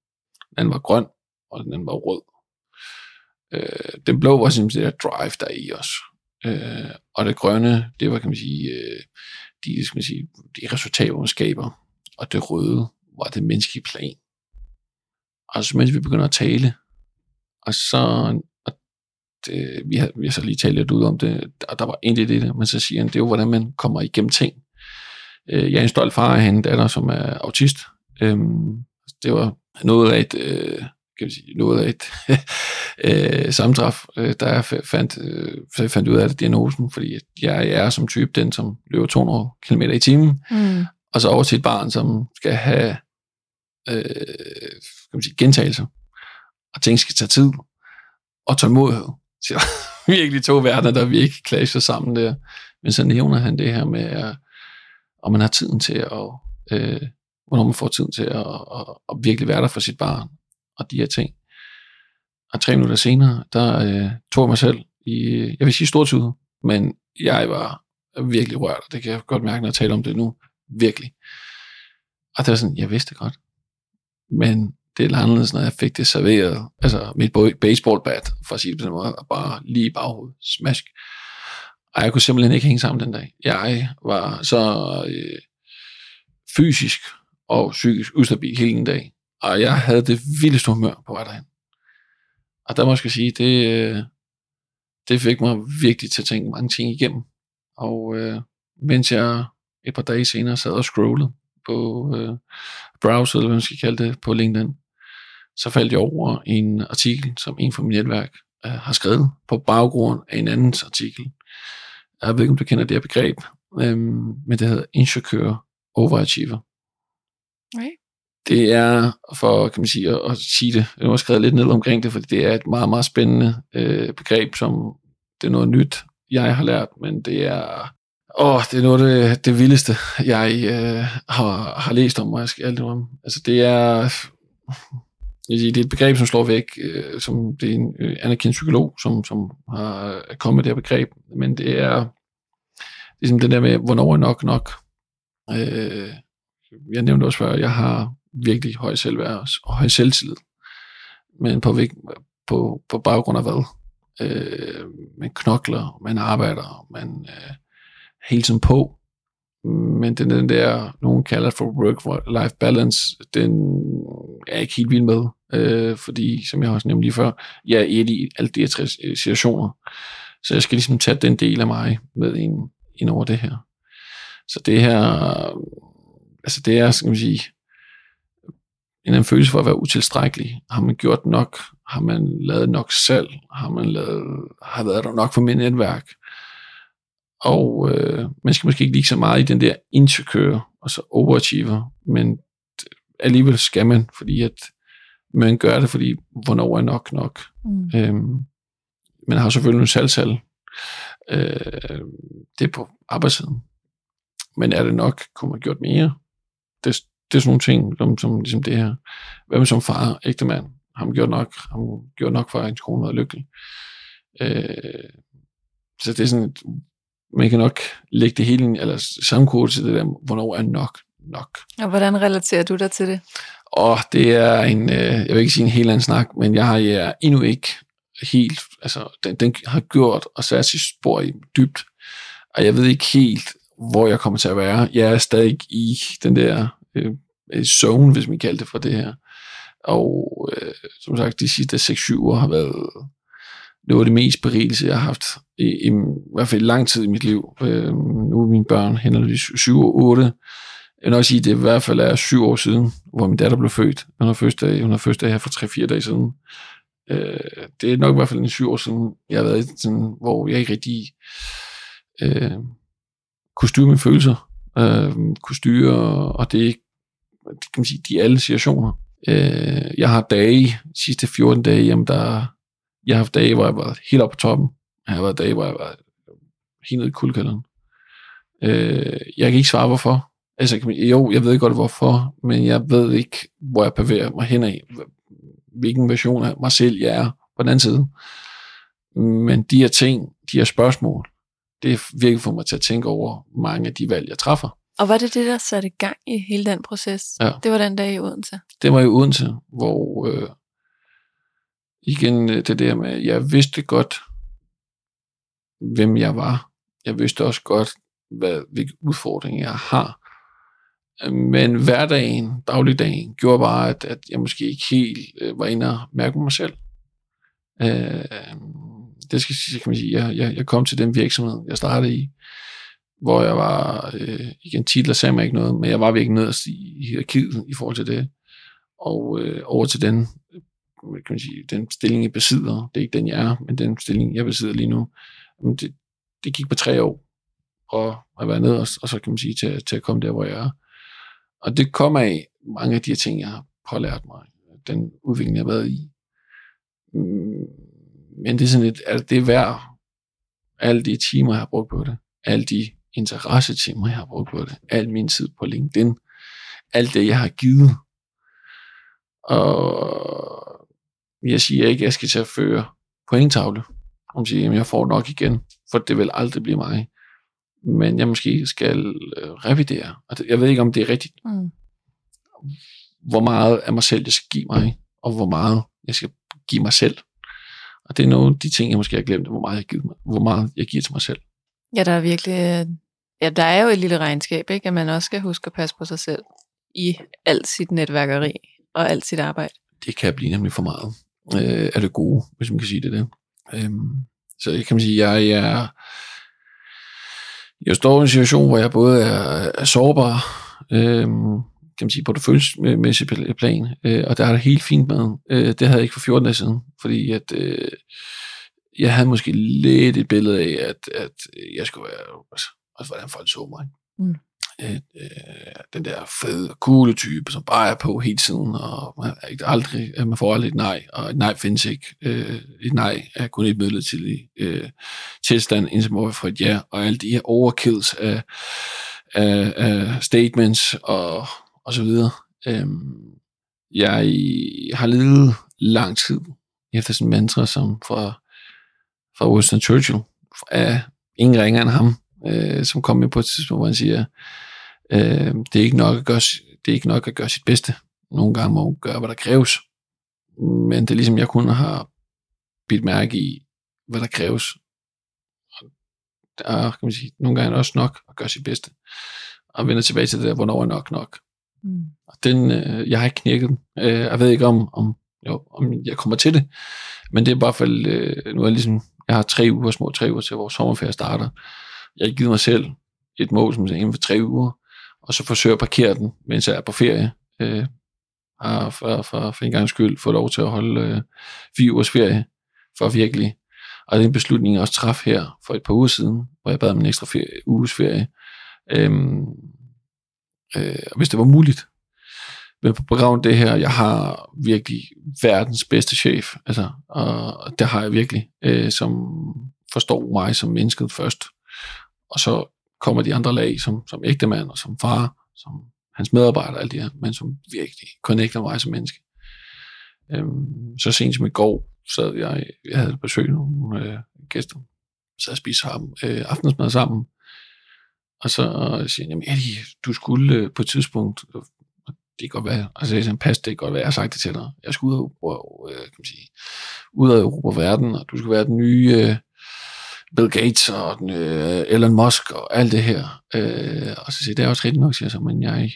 den anden var grøn, og den anden var rød. Øh, den blå var simpelthen det der drive, der er i os. Øh, og det grønne, det var, kan man sige, øh, de, skal man sige, de resultater, man skaber. Og det røde var det menneskelige plan. Og så mens vi begynder at tale, og så, og det, vi, har, vi har så lige talt lidt ud om det, og der var egentlig det der, men så siger han, det er jo, hvordan man kommer igennem ting. Øh, jeg er en stolt far af hende, datter, som er autist. Øh, det var noget af et, øh, kan vi sige, noget af et øh, samtræf, øh, der jeg fandt, øh, fandt ud af det diagnosen, fordi jeg er som type den, som løber 200 km i timen, mm. og så over til et barn, som skal have øh, kan man sige, gentagelser, og ting skal tage tid, og tålmodighed. Så virkelig to verdener, der vi ikke clasher sammen der. Men så nævner han det her med, at, om man har tiden til at, øh, hvornår man får tiden til at, at, at virkelig være der for sit barn, og de her ting. Og tre minutter senere, der øh, tog jeg mig selv i, jeg vil sige stortid, men jeg var virkelig rørt, og det kan jeg godt mærke, når jeg taler om det nu. Virkelig. Og det var sådan, jeg vidste godt. Men det er anderledes, når jeg fik det serveret, altså mit baseballbat, for at sige det på den måde, bare lige i baghovedet, smask. Og jeg kunne simpelthen ikke hænge sammen den dag. Jeg var så øh, fysisk og psykisk ustabil hele den dag, og jeg havde det vildeste humør på vej derhen. Og der må jeg sige, det, øh, det fik mig virkelig til at tænke mange ting igennem. Og øh, mens jeg et par dage senere sad og scrollede på øh, browser, eller hvad man skal kalde det, på LinkedIn, så faldt jeg over en artikel, som en fra mit netværk øh, har skrevet på baggrund af en andens artikel. Jeg ved ikke, om du kender det her begreb, øh, men det hedder Insecure Overachiever. Right. Det er, for kan man sige, at, at sige det, jeg har skrevet lidt ned omkring det, fordi det er et meget, meget spændende øh, begreb, som det er noget nyt, jeg har lært, men det er, åh, det er noget af det, det vildeste, jeg øh, har, har læst om, og jeg skal om. Altså det er, det er et begreb, som slår væk, øh, som det er en øh, anerkendt psykolog, som, som har kommet med det her begreb, men det er ligesom det der med, hvornår er nok nok. Øh, jeg nævnte også før, jeg har virkelig høj selvværd og høj selvtillid, men på, på, på baggrund af hvad? Øh, man knokler, man arbejder, man øh, hele tiden på, men den, den der, nogen kalder for work-life balance, den er jeg ikke helt vild med, øh, fordi, som jeg også nævnte lige før, jeg er et i alle de her tre situationer, så jeg skal ligesom tage den del af mig med ind, ind over det her. Så det her, altså det er, skal man sige, en anden følelse for at være utilstrækkelig. Har man gjort nok? Har man lavet nok selv? Har man lavet, har været der nok for mit netværk? Og øh, man skal måske ikke lige så meget i den der insecure, og så overachiever, men alligevel skal man, fordi at man gør det, fordi hvornår er nok nok. Mm. Øhm, man har selvfølgelig nogle salgsal, Øh, det er på arbejdssiden. Men er det nok? Kunne man gjort mere? Det, det er sådan nogle ting, som, som ligesom det her. Hvem som far, ægte mand, har man gjort nok, har man gjort nok for, at ens kone var lykkelig. Øh, så det er sådan, man kan nok lægge det hele, eller sammenkode til det der, hvornår er nok nok. Og hvordan relaterer du dig til det? Og det er en, øh, jeg vil ikke sige en helt anden snak, men jeg har ja, endnu ikke helt, altså den, den har gjort og sat sit spor i dybt, og jeg ved ikke helt, hvor jeg kommer til at være. Jeg er stadig i den der øh, zone, hvis man kalder det for det her. Og øh, som sagt, de sidste 6-7 år har været det var det mest berigelse, jeg har haft i, i, i hvert fald lang tid i mit liv. Øh, nu er mine børn henholdsvis 7 og 8. Jeg vil nok sige, at det i hvert fald er syv år siden, hvor min datter blev født. Hun har fødselsdag, hun har fødselsdag her for 3-4 dage siden. Øh, det er nok i hvert fald en syv år siden, jeg har været sådan, hvor jeg ikke rigtig øh, kunne styre mine følelser. Øh, kunne styre, og det er kan man sige, de alle situationer. Øh, jeg har dage, de sidste 14 dage, jamen der, jeg har haft dage, hvor jeg var helt oppe på toppen. Jeg har været dage, hvor jeg var helt nede i kuldkælderen. Øh, jeg kan ikke svare, hvorfor. Altså, jo, jeg ved godt, hvorfor, men jeg ved ikke, hvor jeg bevæger mig hen af, hvilken version af mig selv jeg er på den anden side. Men de her ting, de her spørgsmål, det virker for mig til at tænke over mange af de valg, jeg træffer. Og var det det, der satte gang i hele den proces? Ja. Det var den dag i Odense? Det var i Odense, hvor øh, igen øh, det der med, jeg vidste godt, hvem jeg var. Jeg vidste også godt, hvad, hvilke udfordringer jeg har. Men hverdagen, dagligdagen, gjorde bare, at, at jeg måske ikke helt øh, var inde og mærke mig selv. Øh, det skal kan man sige. Jeg, jeg, jeg kom til den virksomhed, jeg startede i, hvor jeg var, øh, igen titler sagde mig ikke noget, men jeg var virkelig nederst i hierarkiet i forhold til det. Og øh, over til den, kan man sige, den stilling, jeg besidder, det er ikke den, jeg er, men den stilling, jeg besidder lige nu, men det, det gik på tre år, og at være nede, og så kan man sige, til, til at komme der, hvor jeg er. Og det kommer af mange af de her ting, jeg har pålært mig, den udvikling, jeg har været i. Mm, men det er sådan lidt, at det er værd alle de timer, jeg har brugt på det, alle de interessetimer, jeg har brugt på det, al min tid på LinkedIn, alt det, jeg har givet. Og jeg siger ikke, at jeg skal til at føre pointtavle. Om siger, at jeg får nok igen, for det vil aldrig blive mig men jeg måske skal øh, revidere. Og jeg ved ikke, om det er rigtigt. Mm. Hvor meget af mig selv, jeg skal give mig, og hvor meget jeg skal give mig selv. Og det er nogle af de ting, jeg måske har glemt, hvor meget jeg giver, mig, hvor meget jeg giver til mig selv. Ja, der er virkelig... Ja, der er jo et lille regnskab, ikke? At man også skal huske at passe på sig selv i alt sit netværkeri og alt sit arbejde. Det kan blive nemlig for meget øh, er det gode, hvis man kan sige det der. Øhm, så jeg kan man sige, jeg, jeg er jeg står i en situation, hvor jeg både er, er sårbar, øhm, kan man sige, på det følelsesmæssige plan, øh, og der er det helt fint med. Øh, det havde jeg ikke for 14 dage siden, fordi at, øh, jeg havde måske lidt et billede af, at, at jeg skulle være, altså, altså hvordan folk så mig. Mm Øh, øh, den der fede, coole type, som bare er på hele tiden, og man, aldrig, øh, man får aldrig et nej, og et nej findes ikke. Øh, et nej er kun et midlertidigt øh, tilstand, indtil man får et ja, og alle de her overkills af, af, af statements og, og så videre. Øh, jeg har levet lang tid efter sådan en mantra, som fra, fra Winston Churchill, af ingen ringer end ham, øh, som kom med på et tidspunkt, hvor han siger, øh, det, er ikke nok at gøre, det er ikke nok at gøre sit bedste. Nogle gange må man gøre, hvad der kræves. Men det er ligesom, jeg kun har bidt mærke i, hvad der kræves. Og der kan man sige, nogle gange er det også nok at gøre sit bedste. Og vende tilbage til det der, hvornår er nok nok. Mm. Og den, øh, jeg har ikke knækket den. Øh, jeg ved ikke om, om, jo, om jeg kommer til det. Men det er bare fald, øh, nu er jeg ligesom, jeg har tre uger, små tre uger til vores sommerferie starter. Jeg har givet mig selv et mål, som er inden for tre uger, og så forsøger at parkere den, mens jeg er på ferie. Øh, har for, for, for en gang skyld fået lov til at holde øh, fire ugers ferie, for virkelig. Og det er en beslutning, jeg også traf her for et par uger siden, hvor jeg bad om en ekstra ferie, uges ferie. Øhm, øh, hvis det var muligt. Men på baggrund af det her, jeg har virkelig verdens bedste chef, altså, og det har jeg virkelig, øh, som forstår mig som mennesket først. Og så kommer de andre lag, som, som ægtemand og som far, som hans medarbejder og alt det her, men som virkelig connecter mig som menneske. Øhm, så sent som i går, sad jeg, jeg havde besøg nogle øh, gæster, så jeg spiste sammen, øh, aftensmad sammen, og så siger jeg, Eddie, du skulle øh, på et tidspunkt, det kan godt være, altså jeg sagde, pas, det kan godt være, jeg har sagt det til dig, jeg skulle ud af, øh, kan man sige, ud af Europa verden, og du skulle være den nye øh, Bill Gates og den, øh, Elon Musk og alt det her. Øh, og så siger det er også rigtigt nok, siger jeg så, men jeg,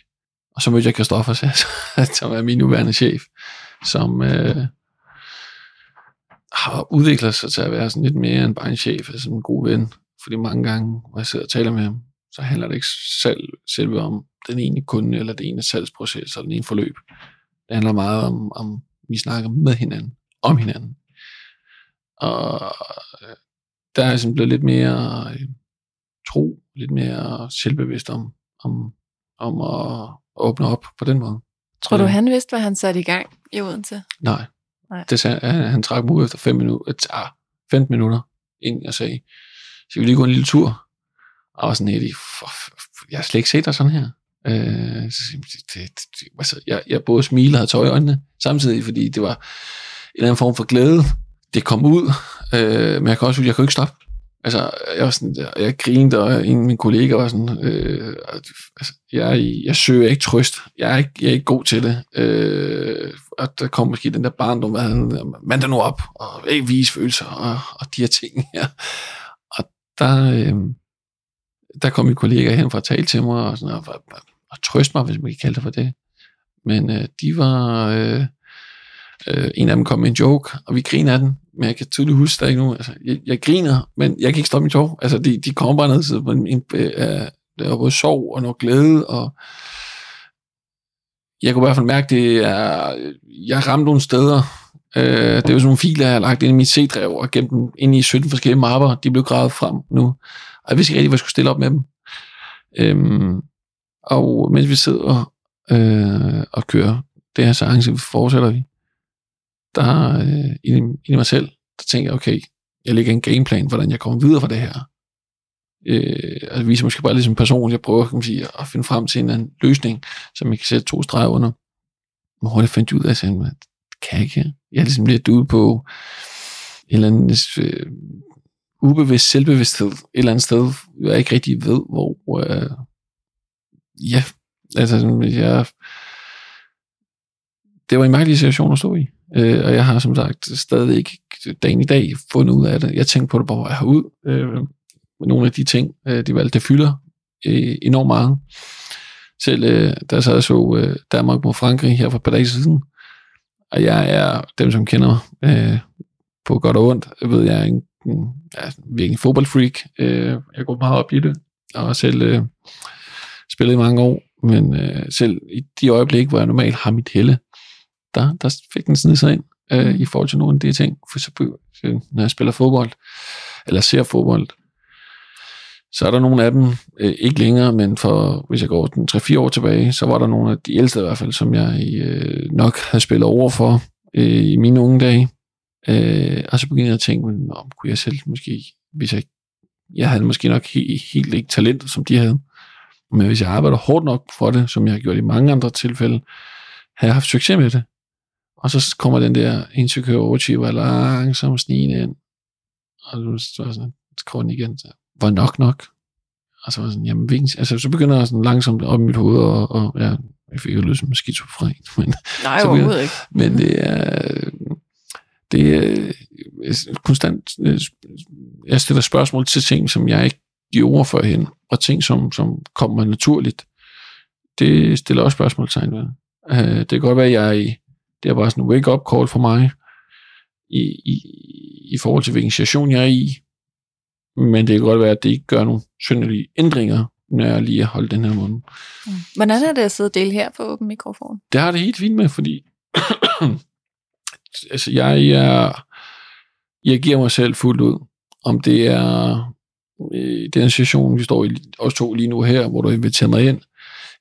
og så mødte jeg Christoffer, som er min nuværende chef, som øh, har udviklet sig til at være sådan lidt mere end bare en chef, altså en god ven. Fordi mange gange, hvor jeg sidder og taler med ham, så handler det ikke selv, selv om den ene kunde, eller det ene salgsproces, eller den ene forløb. Det handler meget om, om vi snakker med hinanden, om hinanden. Og øh, der er jeg sådan blevet lidt mere øh, tro, lidt mere selvbevidst om, om, om at åbne op på den måde. Tror du, øh. han vidste, hvad han satte i gang i Odense? Nej. Nej. Det sagde, han, han trak mig ud efter 5 minutter, ah, 15 minutter, inden jeg sagde, så vi lige gå en lille tur. Og var sådan helt, jeg har slet ikke set dig sådan her. Øh, det, det, altså, jeg, jeg både smilede og havde tøj i øjnene, samtidig, fordi det var en eller anden form for glæde, det kom ud, øh, men jeg kan også jeg kunne ikke stoppe. Altså, jeg var sådan, jeg, jeg grinede, og en af mine kolleger var sådan, øh, altså, jeg, jeg søger ikke trøst. Jeg er ikke, jeg er ikke god til det. Øh, og der kom måske den der barndom, hvad han, mand der nu op, og ikke vise følelser, og, og de her ting her. Og der, øh, der kom min kollega hen for at tale til mig, og, sådan, og, og, og trøste mig, hvis man kan kalde det for det. Men øh, de var... Øh, øh, en af dem kom med en joke, og vi griner af den, men jeg kan tydeligt huske det ikke nu. Altså, jeg, jeg griner, men jeg kan ikke stoppe min tår. Altså, de, de kommer bare ned til en, en, øh, der var både sorg og noget glæde, og jeg kunne i hvert fald mærke, det er, jeg ramte nogle steder, øh, det er jo sådan nogle filer, jeg har lagt ind i mit C-drev, og gemt dem ind i 17 forskellige mapper, de blev gravet frem nu, og jeg vidste ikke rigtig, hvad jeg skulle stille op med dem. Øhm, og mens vi sidder øh, og kører det her seance, fortsætter vi, der øh, i, i mig selv, der tænker jeg, okay, jeg lægger en gameplan, hvordan jeg kommer videre fra det her. Øh, altså viser måske bare ligesom som person, jeg prøver kan man sige, at finde frem til en anden løsning, som jeg kan sætte to streger under. Men hurtigt fandt jeg ud af, at jeg kan jeg ikke. Jeg er ligesom lidt ude på en eller anden øh, ubevidst selvbevidsthed et eller andet sted, jeg ikke rigtig ved, hvor øh, ja, altså jeg det var en mærkelig situation at stå i. Øh, og jeg har som sagt stadig ikke dagen i dag fundet ud af det. Jeg tænkte på det bare herud. Øh, med nogle af de ting, øh, de valgte, det fylder øh, enormt meget. Selv øh, der så jeg så øh, Danmark mod Frankrig her for et par dage siden, og jeg er, dem som kender øh, på godt og ondt, ved jeg er en, en ja, virkelig fodboldfreak. Øh, jeg går meget op i det, og selv øh, spillet i mange år, men øh, selv i de øjeblikke, hvor jeg normalt har mit helle, der, der fik den sned sig ind øh, mm. i forhold til nogle af de ting. For så, når jeg spiller fodbold, eller ser fodbold, så er der nogle af dem, øh, ikke længere, men for, hvis jeg går den 3-4 år tilbage, så var der nogle af de ældste i hvert fald, som jeg øh, nok havde spillet over for øh, i mine unge dage. Øh, og så begyndte jeg at tænke, men, om kunne jeg selv måske, hvis jeg, jeg havde måske nok helt, helt ikke talent, som de havde, men hvis jeg arbejder hårdt nok for det, som jeg har gjort i mange andre tilfælde, har jeg haft succes med det. Og så kommer den der insecure var langsomt snigende ind. Og så var sådan, så den igen, så, var nok nok. Og så var sådan, jamen, hvilken, altså, så begynder jeg sådan langsomt op i mit hoved, og, og ja, jeg fik jo lyst som skizofren. Men, Nej, så overhovedet ikke. Men det er, det er konstant, jeg stiller spørgsmål til ting, som jeg ikke gjorde førhen, og ting, som, som kommer naturligt. Det stiller også spørgsmålstegn ved. Uh, det kan godt være, at jeg er i det er bare sådan en wake-up call for mig, i, i, i forhold til hvilken situation jeg er i. Men det kan godt være, at det ikke gør nogle synderlige ændringer, når jeg lige har holdt den her måned. Mm. Hvordan er det at sidde og dele her på åben mikrofon? Det har det helt fint med, fordi altså, jeg, jeg, jeg giver mig selv fuldt ud. Om det er i den situation, vi står i, os to lige nu her, hvor du inviterer mig ind,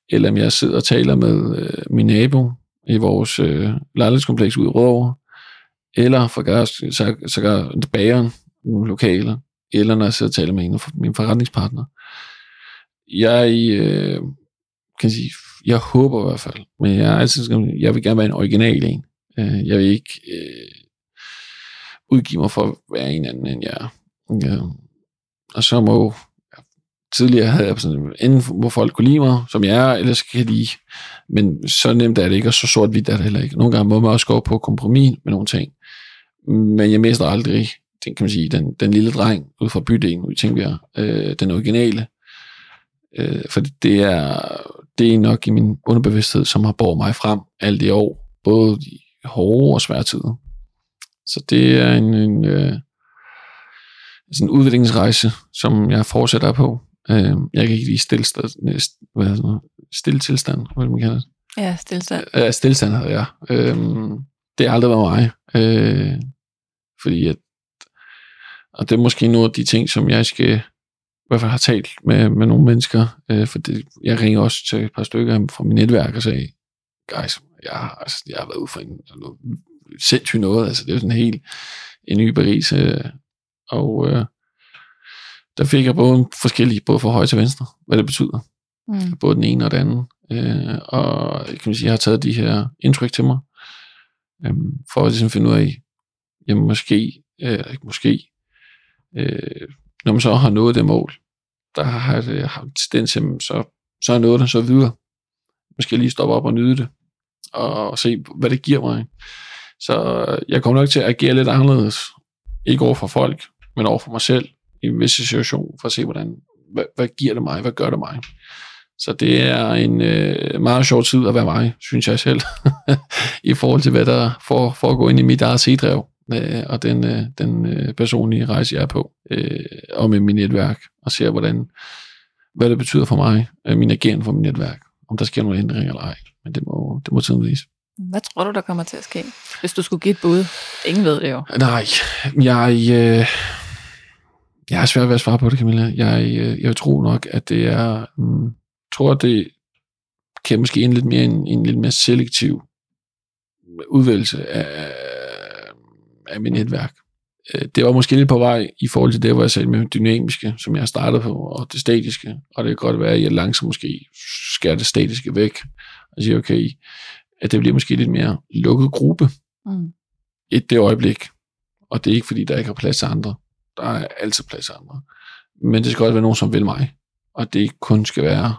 eller om jeg sidder og taler med øh, min nabo, i vores øh, lejlighedskompleks ude i Rødovre, eller for så, så bageren nogle lokale, eller når jeg sidder og taler med en af mine forretningspartnere. Jeg, øh, kan sige, jeg håber i hvert fald, men jeg, er altid, jeg vil gerne være en original en. Øh, jeg vil ikke øh, udgive mig for at være en anden, end jeg er. Ja. Og så må tidligere havde jeg sådan, enten må folk kunne lide mig, som jeg er, eller skal jeg lide. men så nemt er det ikke, og så sort-hvidt er det heller ikke. Nogle gange må man også gå på kompromis med nogle ting. Men jeg mestrer aldrig, den, kan man sige, den, den lille dreng ud fra bydelen, vi tænker, øh, den originale. Øh, for det er, det er nok i min underbevidsthed, som har båret mig frem alt i år, både de hårde og svære tider. Så det er en, en øh, sådan en udviklingsrejse, som jeg fortsætter på. Øh, jeg kan ikke lide stillstand, hvad hedder det, stille tilstand, hvad man kalder det. Ja, stillstand. Ja, stillstand hedder jeg. Øh, det har aldrig været mig. Øh, fordi at, og det er måske nogle af de ting, som jeg skal i hvert fald har talt med, med nogle mennesker, øh, for det, jeg ringer også til et par stykker fra mit netværk og sagde, guys, jeg, altså, jeg har været ude for en, noget sindssygt noget, altså det er sådan helt en ny Paris, øh, og øh, der fik jeg både forskellige, både fra højre til venstre, hvad det betyder. Mm. Både den ene og den anden. Øh, og kan man sige, jeg har taget de her indtryk til mig, øh, for at ligesom finde ud af, jamen måske, øh, ikke måske, øh, når man så har nået det mål, der har det har tendens til, så, så er noget, der så videre. Måske lige stoppe op og nyde det, og se, hvad det giver mig. Så jeg kommer nok til at agere lidt anderledes, ikke over for folk, men over for mig selv, i en vis situation, for at se, hvordan, hvad, hvad giver det mig, hvad gør det mig. Så det er en øh, meget sjov tid at være mig, synes jeg selv, i forhold til, hvad der for at gå ind i mit sædrev, øh, og den, øh, den øh, personlige rejse, jeg er på, øh, og med mit netværk, og ser, hvordan, hvad det betyder for mig, øh, min ageren for mit netværk, om der sker nogle ændringer eller ej. Men det må, det må tiden vise. Hvad tror du, der kommer til at ske, hvis du skulle give et bud? Ingen ved det jo. Nej, jeg, øh, jeg har svært ved at svare på det, Camilla. Jeg, øh, jeg tror nok, at det er... Mm, tror, at det kan måske en lidt mere en, en lidt mere selektiv udvælgelse af, af mit netværk. Øh, det var måske lidt på vej i forhold til det, hvor jeg sagde med dynamiske, som jeg startede på, og det statiske. Og det kan godt være, at jeg langsomt måske skærer det statiske væk, og siger, okay, at det bliver måske lidt mere lukket gruppe. Mm. Et det øjeblik. Og det er ikke, fordi der ikke er plads til andre. Der er altid plads til andre. Men det skal godt være nogen, som vil mig. Og det ikke kun skal være,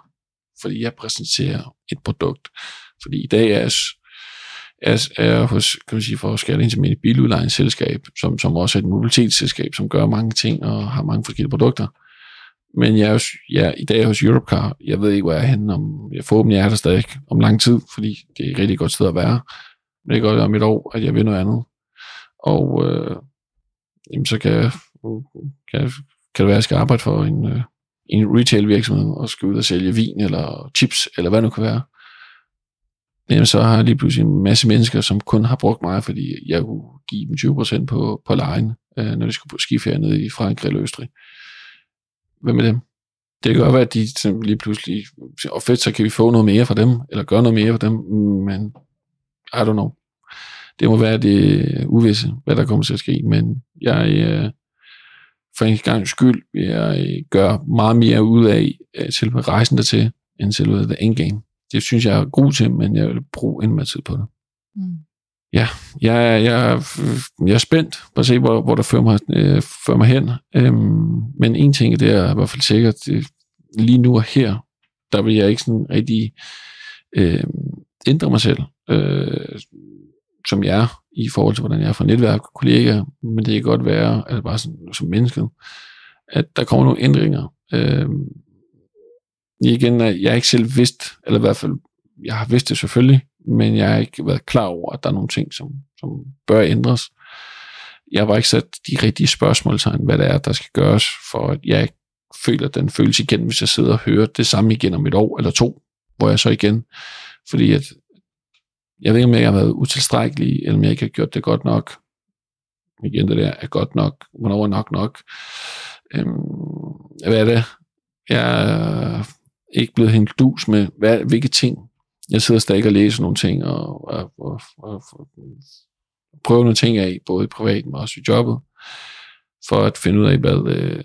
fordi jeg præsenterer et produkt. Fordi i dag er er, er hos, kan man sige, for Skattering til et biludlejningsselskab, som, som også er et mobilitetsselskab, som gør mange ting og har mange forskellige produkter. Men jeg er, jeg er i dag hos Europcar. Jeg ved ikke, hvor jeg er henne. Om, jeg forhåbentlig er der stadig om lang tid, fordi det er et rigtig godt sted at være. Men det kan godt være om et år, at jeg vil noget andet. Og øh, jamen, så kan, kan, kan det være, at jeg skal arbejde for en, øh, en retail virksomhed og skal ud og sælge vin eller chips, eller hvad det nu kan være jamen så har jeg lige pludselig en masse mennesker, som kun har brugt mig, fordi jeg kunne give dem 20% på, på lejen, øh, når de skulle på skiferie nede i Frankrig eller Østrig. Hvad med dem? Det kan godt være, at de lige pludselig, og fedt, så kan vi få noget mere fra dem, eller gøre noget mere for dem, men I don't know. Det må være det uvisse, hvad der kommer til at ske, men jeg, øh, for en gang skyld, jeg gør meget mere ud af øh, selve rejsen dertil, end selve the endgame det synes jeg er god til, men jeg vil bruge endnu mere tid på det. Mm. Ja, jeg, jeg, jeg er spændt på at se, hvor, hvor der fører mig, øh, fører mig hen. Øhm, men en ting, det er i hvert fald sikkert, det, lige nu og her, der vil jeg ikke sådan rigtig øh, ændre mig selv, øh, som jeg er, i forhold til, hvordan jeg er fra netværk og kollegaer, men det kan godt være, altså bare sådan, som menneske, at der kommer nogle ændringer. Øh, igen, jeg har ikke selv vidst, eller i hvert fald, jeg har vidst det selvfølgelig, men jeg har ikke været klar over, at der er nogle ting, som, som bør ændres. Jeg har bare ikke sat de rigtige spørgsmålstegn, hvad det er, der skal gøres, for at jeg ikke føler den følelse igen, hvis jeg sidder og hører det samme igen om et år eller to, hvor jeg så igen, fordi at, jeg ved ikke, om jeg har været utilstrækkelig, eller om jeg ikke har gjort det godt nok. Igen, det der er godt nok, hvornår er nok nok. Øhm, hvad er det? Jeg ikke blevet hængt dus med, hvad, hvilke ting. Jeg sidder stadig og læser nogle ting, og, og, og, og, og prøver nogle ting af, både i privat, men også i jobbet. for at finde ud af, hvad, øh,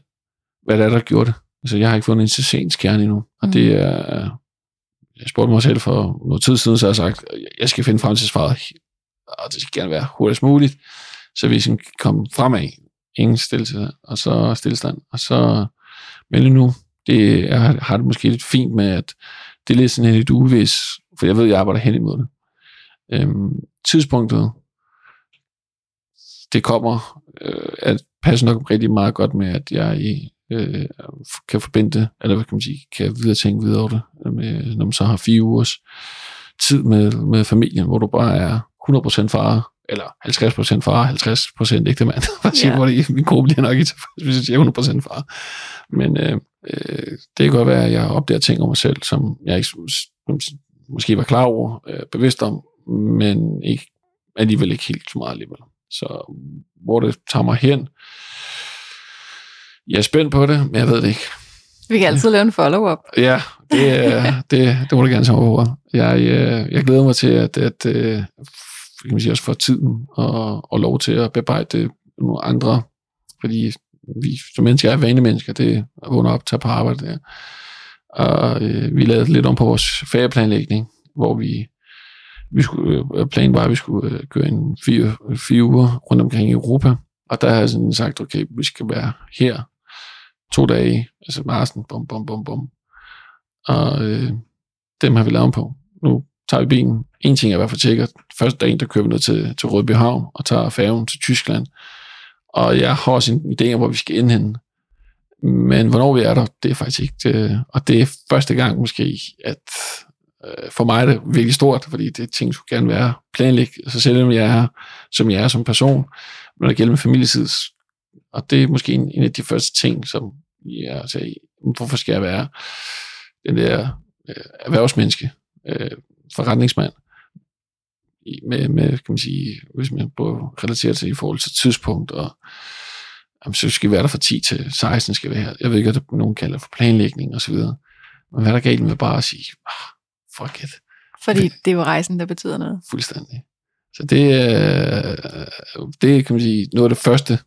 hvad det er, der gjorde det. Altså, jeg har ikke fundet en sessions kerne endnu, og Mm. det er... Jeg spurgte mig selv for noget tid siden, så jeg sagt, at jeg skal finde frem til svaret, og det skal gerne være hurtigst muligt, så vi ligesom kan komme fremad. Ingen stillelse, og så stillestand. Og så, men nu, det, jeg har- det måske lidt fint med, at det er lidt sådan lidt uvis, for jeg ved, at jeg arbejder hen imod det. Øhm, tidspunktet, det kommer, øh, at passer nok rigtig meget godt med, at jeg i, øh, kan forbinde det, eller hvad kan man sige, kan videre tænke videre over det, med, når man så har fire ugers tid med, med familien, hvor du bare er 100% far, eller 50% far, 50% ægte mand. Hvad siger hvor det, min gruppe bliver nok ikke hvis jeg siger 100% far. Men øh, øh, det kan godt være, at jeg opdager ting om mig selv, som jeg ikke måske var klar over, øh, bevidst om, men ikke, alligevel ikke helt så meget alligevel. Så hvor det tager mig hen, jeg er spændt på det, men jeg ved det ikke. Vi kan altid lave en follow-up. Ja, det, det, det må du gerne tage over. Jeg, øh, jeg glæder mig til, at, at øh, kan man sige, også få tiden og, og lov til at bearbejde nogle andre, fordi vi som mennesker er vane mennesker, det er at vågne op, tage på arbejde. Ja. Og øh, vi lavede lidt om på vores ferieplanlægning, hvor vi, vi skulle, øh, planen var, at vi skulle øh, køre en fire, fire uger rundt omkring i Europa, og der har jeg sådan sagt, okay, vi skal være her to dage, altså Marsen, bum, bum, bum, bum. Og øh, dem har vi lavet på. Nu tager vi bilen. En ting er i hvert fald sikkert. Første dagen, der kører vi ned til, til Rødby Havn og tager færgen til Tyskland. Og jeg har også en idé om, hvor vi skal ind henne. Men hvornår vi er der, det er faktisk ikke... Det, og det er første gang måske, at øh, for mig er det virkelig stort, fordi det ting skulle gerne være planlægt. Så selvom jeg er, som jeg er som person, men når det gælder med familietid, og det er måske en, en af de første ting, som jeg sagde, hvorfor skal jeg være den der øh, erhvervsmenneske, øh, forretningsmand, med, med, kan man sige, hvis man prøver relatere til i forhold til tidspunkt, og jamen, så skal vi være der fra 10 til 16, skal vi her. Jeg ved ikke, hvad nogen kalder for planlægning og så videre. Men hvad er der galt med bare at sige, ah, fuck it, Fordi det er jo rejsen, der betyder noget. fuldstændig. Så det, er, det er, kan man sige, noget af det første,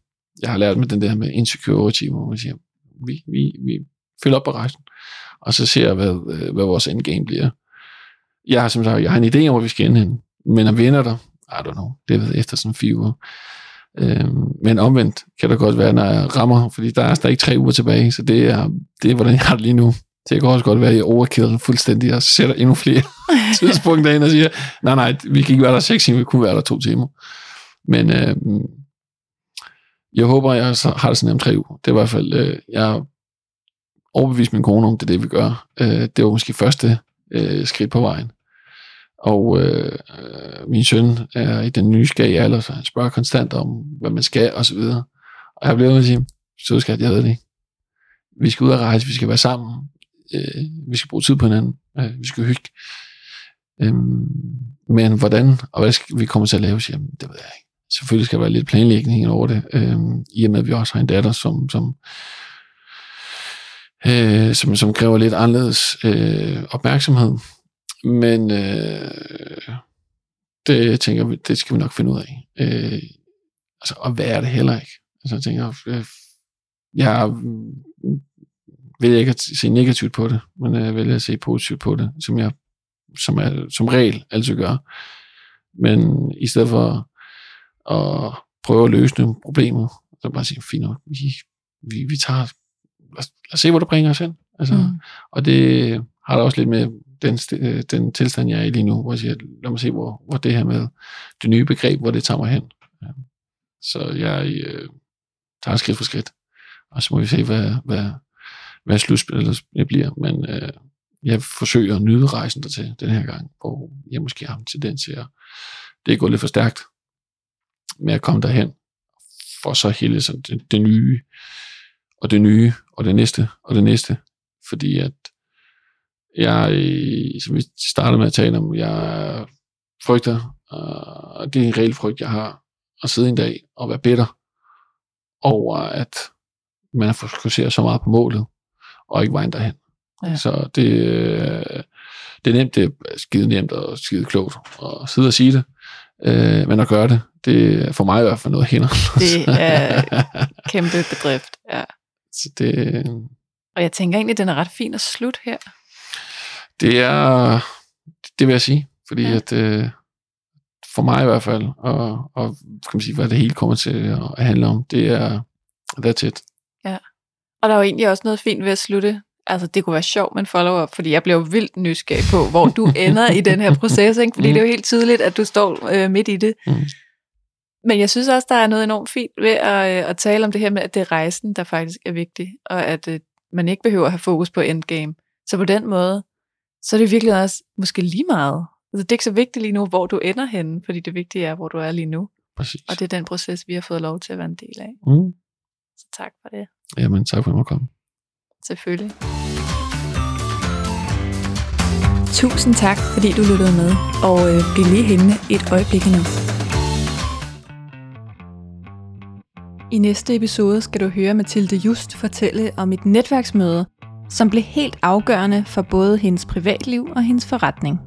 jeg har lært med den der med insecurity, hvor man siger, vi, vi, vi følger op på rejsen, og så ser jeg, hvad, øh, hvad vores endgame bliver. Jeg har som sagt, jeg har en idé om, hvor vi skal ende hen, men om vi ender der, I don't know, det jeg efter sådan fire uger. Øhm, men omvendt kan det godt være, når jeg rammer, fordi der er stadig tre uger tilbage, så det er, det er hvordan jeg har det lige nu. Det kan også godt være, at jeg overkill fuldstændig og sætter endnu flere tidspunkter ind og siger, nej, nej, vi kan ikke være der seks timer, vi kunne være der to timer. Men øh, jeg håber, jeg har det sådan om tre uger. Det er i hvert fald, øh, jeg overbevist min kone om, det er det, vi gør. Øh, det var måske første øh, skridt på vejen. Og øh, min søn er i den nysgerrige alder, så han spørger konstant om, hvad man skal, og så videre. Og jeg bliver ved med at sige, så skal jeg ved det ikke. Vi skal ud og rejse, vi skal være sammen, øh, vi skal bruge tid på hinanden, øh, vi skal hygge. Øhm, men hvordan, og hvad skal vi kommer til at lave, siger, jeg, det ved jeg ikke. Selvfølgelig skal der være lidt planlægning over det, øh, i og med, at vi også har en datter, som, som, øh, som, som kræver lidt anderledes øh, opmærksomhed. Men øh, det jeg tænker vi, det skal vi nok finde ud af. Øh, altså, og hvad er det heller ikke? Altså, jeg tænker, øh, jeg mm, vælger ikke at se negativt på det, men øh, jeg vælger at se positivt på det, som jeg som, er, som regel altid gør. Men i stedet for at prøve at løse nogle problemer, så bare sige, fint nok, vi, vi, vi tager, lad, os- lad os se, hvor det bringer os hen. Altså, mm. Og det har der også lidt med den, øh, den tilstand, jeg er i lige nu, hvor jeg siger, lad mig se, hvor, hvor det her med det nye begreb, hvor det tager mig hen. Så jeg øh, tager skridt for skridt, og så må vi se, hvad, hvad, hvad slutspillet bliver. Men øh, jeg forsøger at nyde rejsen dertil den her gang, hvor jeg måske har en tendens til at det er gået lidt for stærkt med at komme derhen, for så hele sådan det, det nye, og det nye, og det næste, og det næste. Fordi at jeg, øh, som vi startede med at tale om, jeg frygter, og det er en reel frygt, jeg har, at sidde en dag og være bitter over, at man har fokuseret så meget på målet, og ikke vejen derhen. Ja. Så det, øh, det er nemt, det er skide nemt og skide klogt at sidde og sige det. Øh, men at gøre det, det er for mig i hvert fald noget hænder. Det er kæmpe bedrift, ja. Så det, Og jeg tænker egentlig, den er ret fin at slutte her. det er, det vil jeg sige, fordi Ja. ja. at øh, for mig i hvert fald, og, og kan man sige, hvad det hele kommer til at handle om, det er, that's it. Og der er jo egentlig også noget fint ved at slutte. Altså, det kunne være sjovt med en follow-up, fordi jeg blev vildt nysgerrig på, hvor du ender i den her proces, ikke? Fordi Mm. det er jo helt tydeligt, at du står øh, midt i det. Mm. Men jeg synes også, der er noget enormt fint ved at, øh, at tale om det her med, at det er rejsen, der faktisk er vigtig, og at øh, man ikke behøver at have fokus på endgame. Så på den måde, så er det virkelig også måske lige meget. Altså, det er ikke så vigtigt lige nu, hvor du ender henne, fordi det vigtige er, hvor du er lige nu. Præcis. Og det er den proces, vi har fået lov til at være en del af. Mm. Så tak for det. Jamen, tak for at måtte komme. Selvfølgelig. Tusind tak, fordi du lyttede med, og øh, bliv lige hængende et øjeblik endnu. I næste episode skal du høre Mathilde Just fortælle om et netværksmøde, som blev helt afgørende for både hendes privatliv og hendes forretning.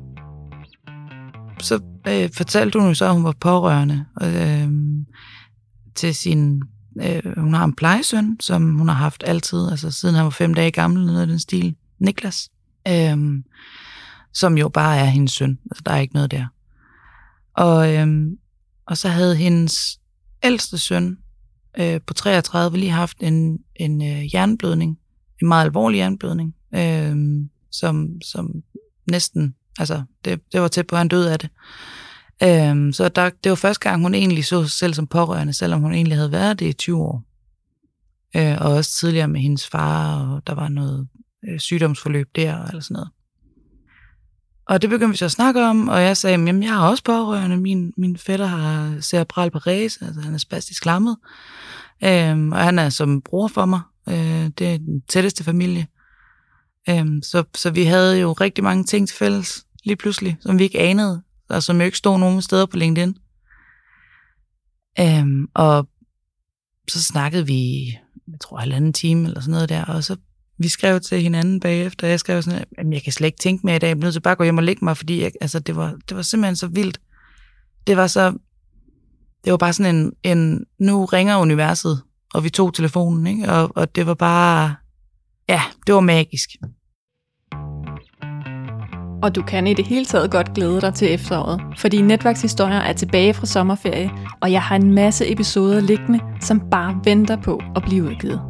så øh, fortalte hun jo så, at hun var pårørende øh, til sin... Øh, hun har en plejesøn, som hun har haft altid, altså siden han var fem dage gammel, noget af den stil, Niklas, øh, som jo bare er hendes søn. Altså, der er ikke noget der. Og, øh, og så havde hendes ældste søn øh, på 33 lige haft en, en øh, hjerneblødning, en meget alvorlig hjerneblødning, øh, som, som næsten, altså det, det var tæt på, at han døde af det. Øhm, så der, det var første gang, hun egentlig så sig selv som pårørende, selvom hun egentlig havde været det i 20 år. Øh, og også tidligere med hendes far, og der var noget øh, sygdomsforløb der, eller sådan noget. Og det begyndte vi så at snakke om, og jeg sagde, jamen jeg har også pårørende, min, min fætter har cerebral parese, altså han er spastisk lammet, øhm, og han er som bror for mig, øh, det er den tætteste familie. Øhm, så, så vi havde jo rigtig mange ting til fælles, lige pludselig, som vi ikke anede, og som jo ikke stod nogen steder på LinkedIn. Øhm, og så snakkede vi, jeg tror, halvanden time eller sådan noget der, og så vi skrev til hinanden bagefter, jeg skrev sådan, at jeg kan slet ikke tænke mere i dag, jeg bliver nødt til bare at gå hjem og lægge mig, fordi jeg, altså, det, var, det var simpelthen så vildt. Det var så, det var bare sådan en, en nu ringer universet, og vi tog telefonen, ikke? Og, og det var bare, ja, det var magisk. Og du kan i det hele taget godt glæde dig til efteråret, fordi netværkshistorier er tilbage fra sommerferie, og jeg har en masse episoder liggende, som bare venter på at blive udgivet.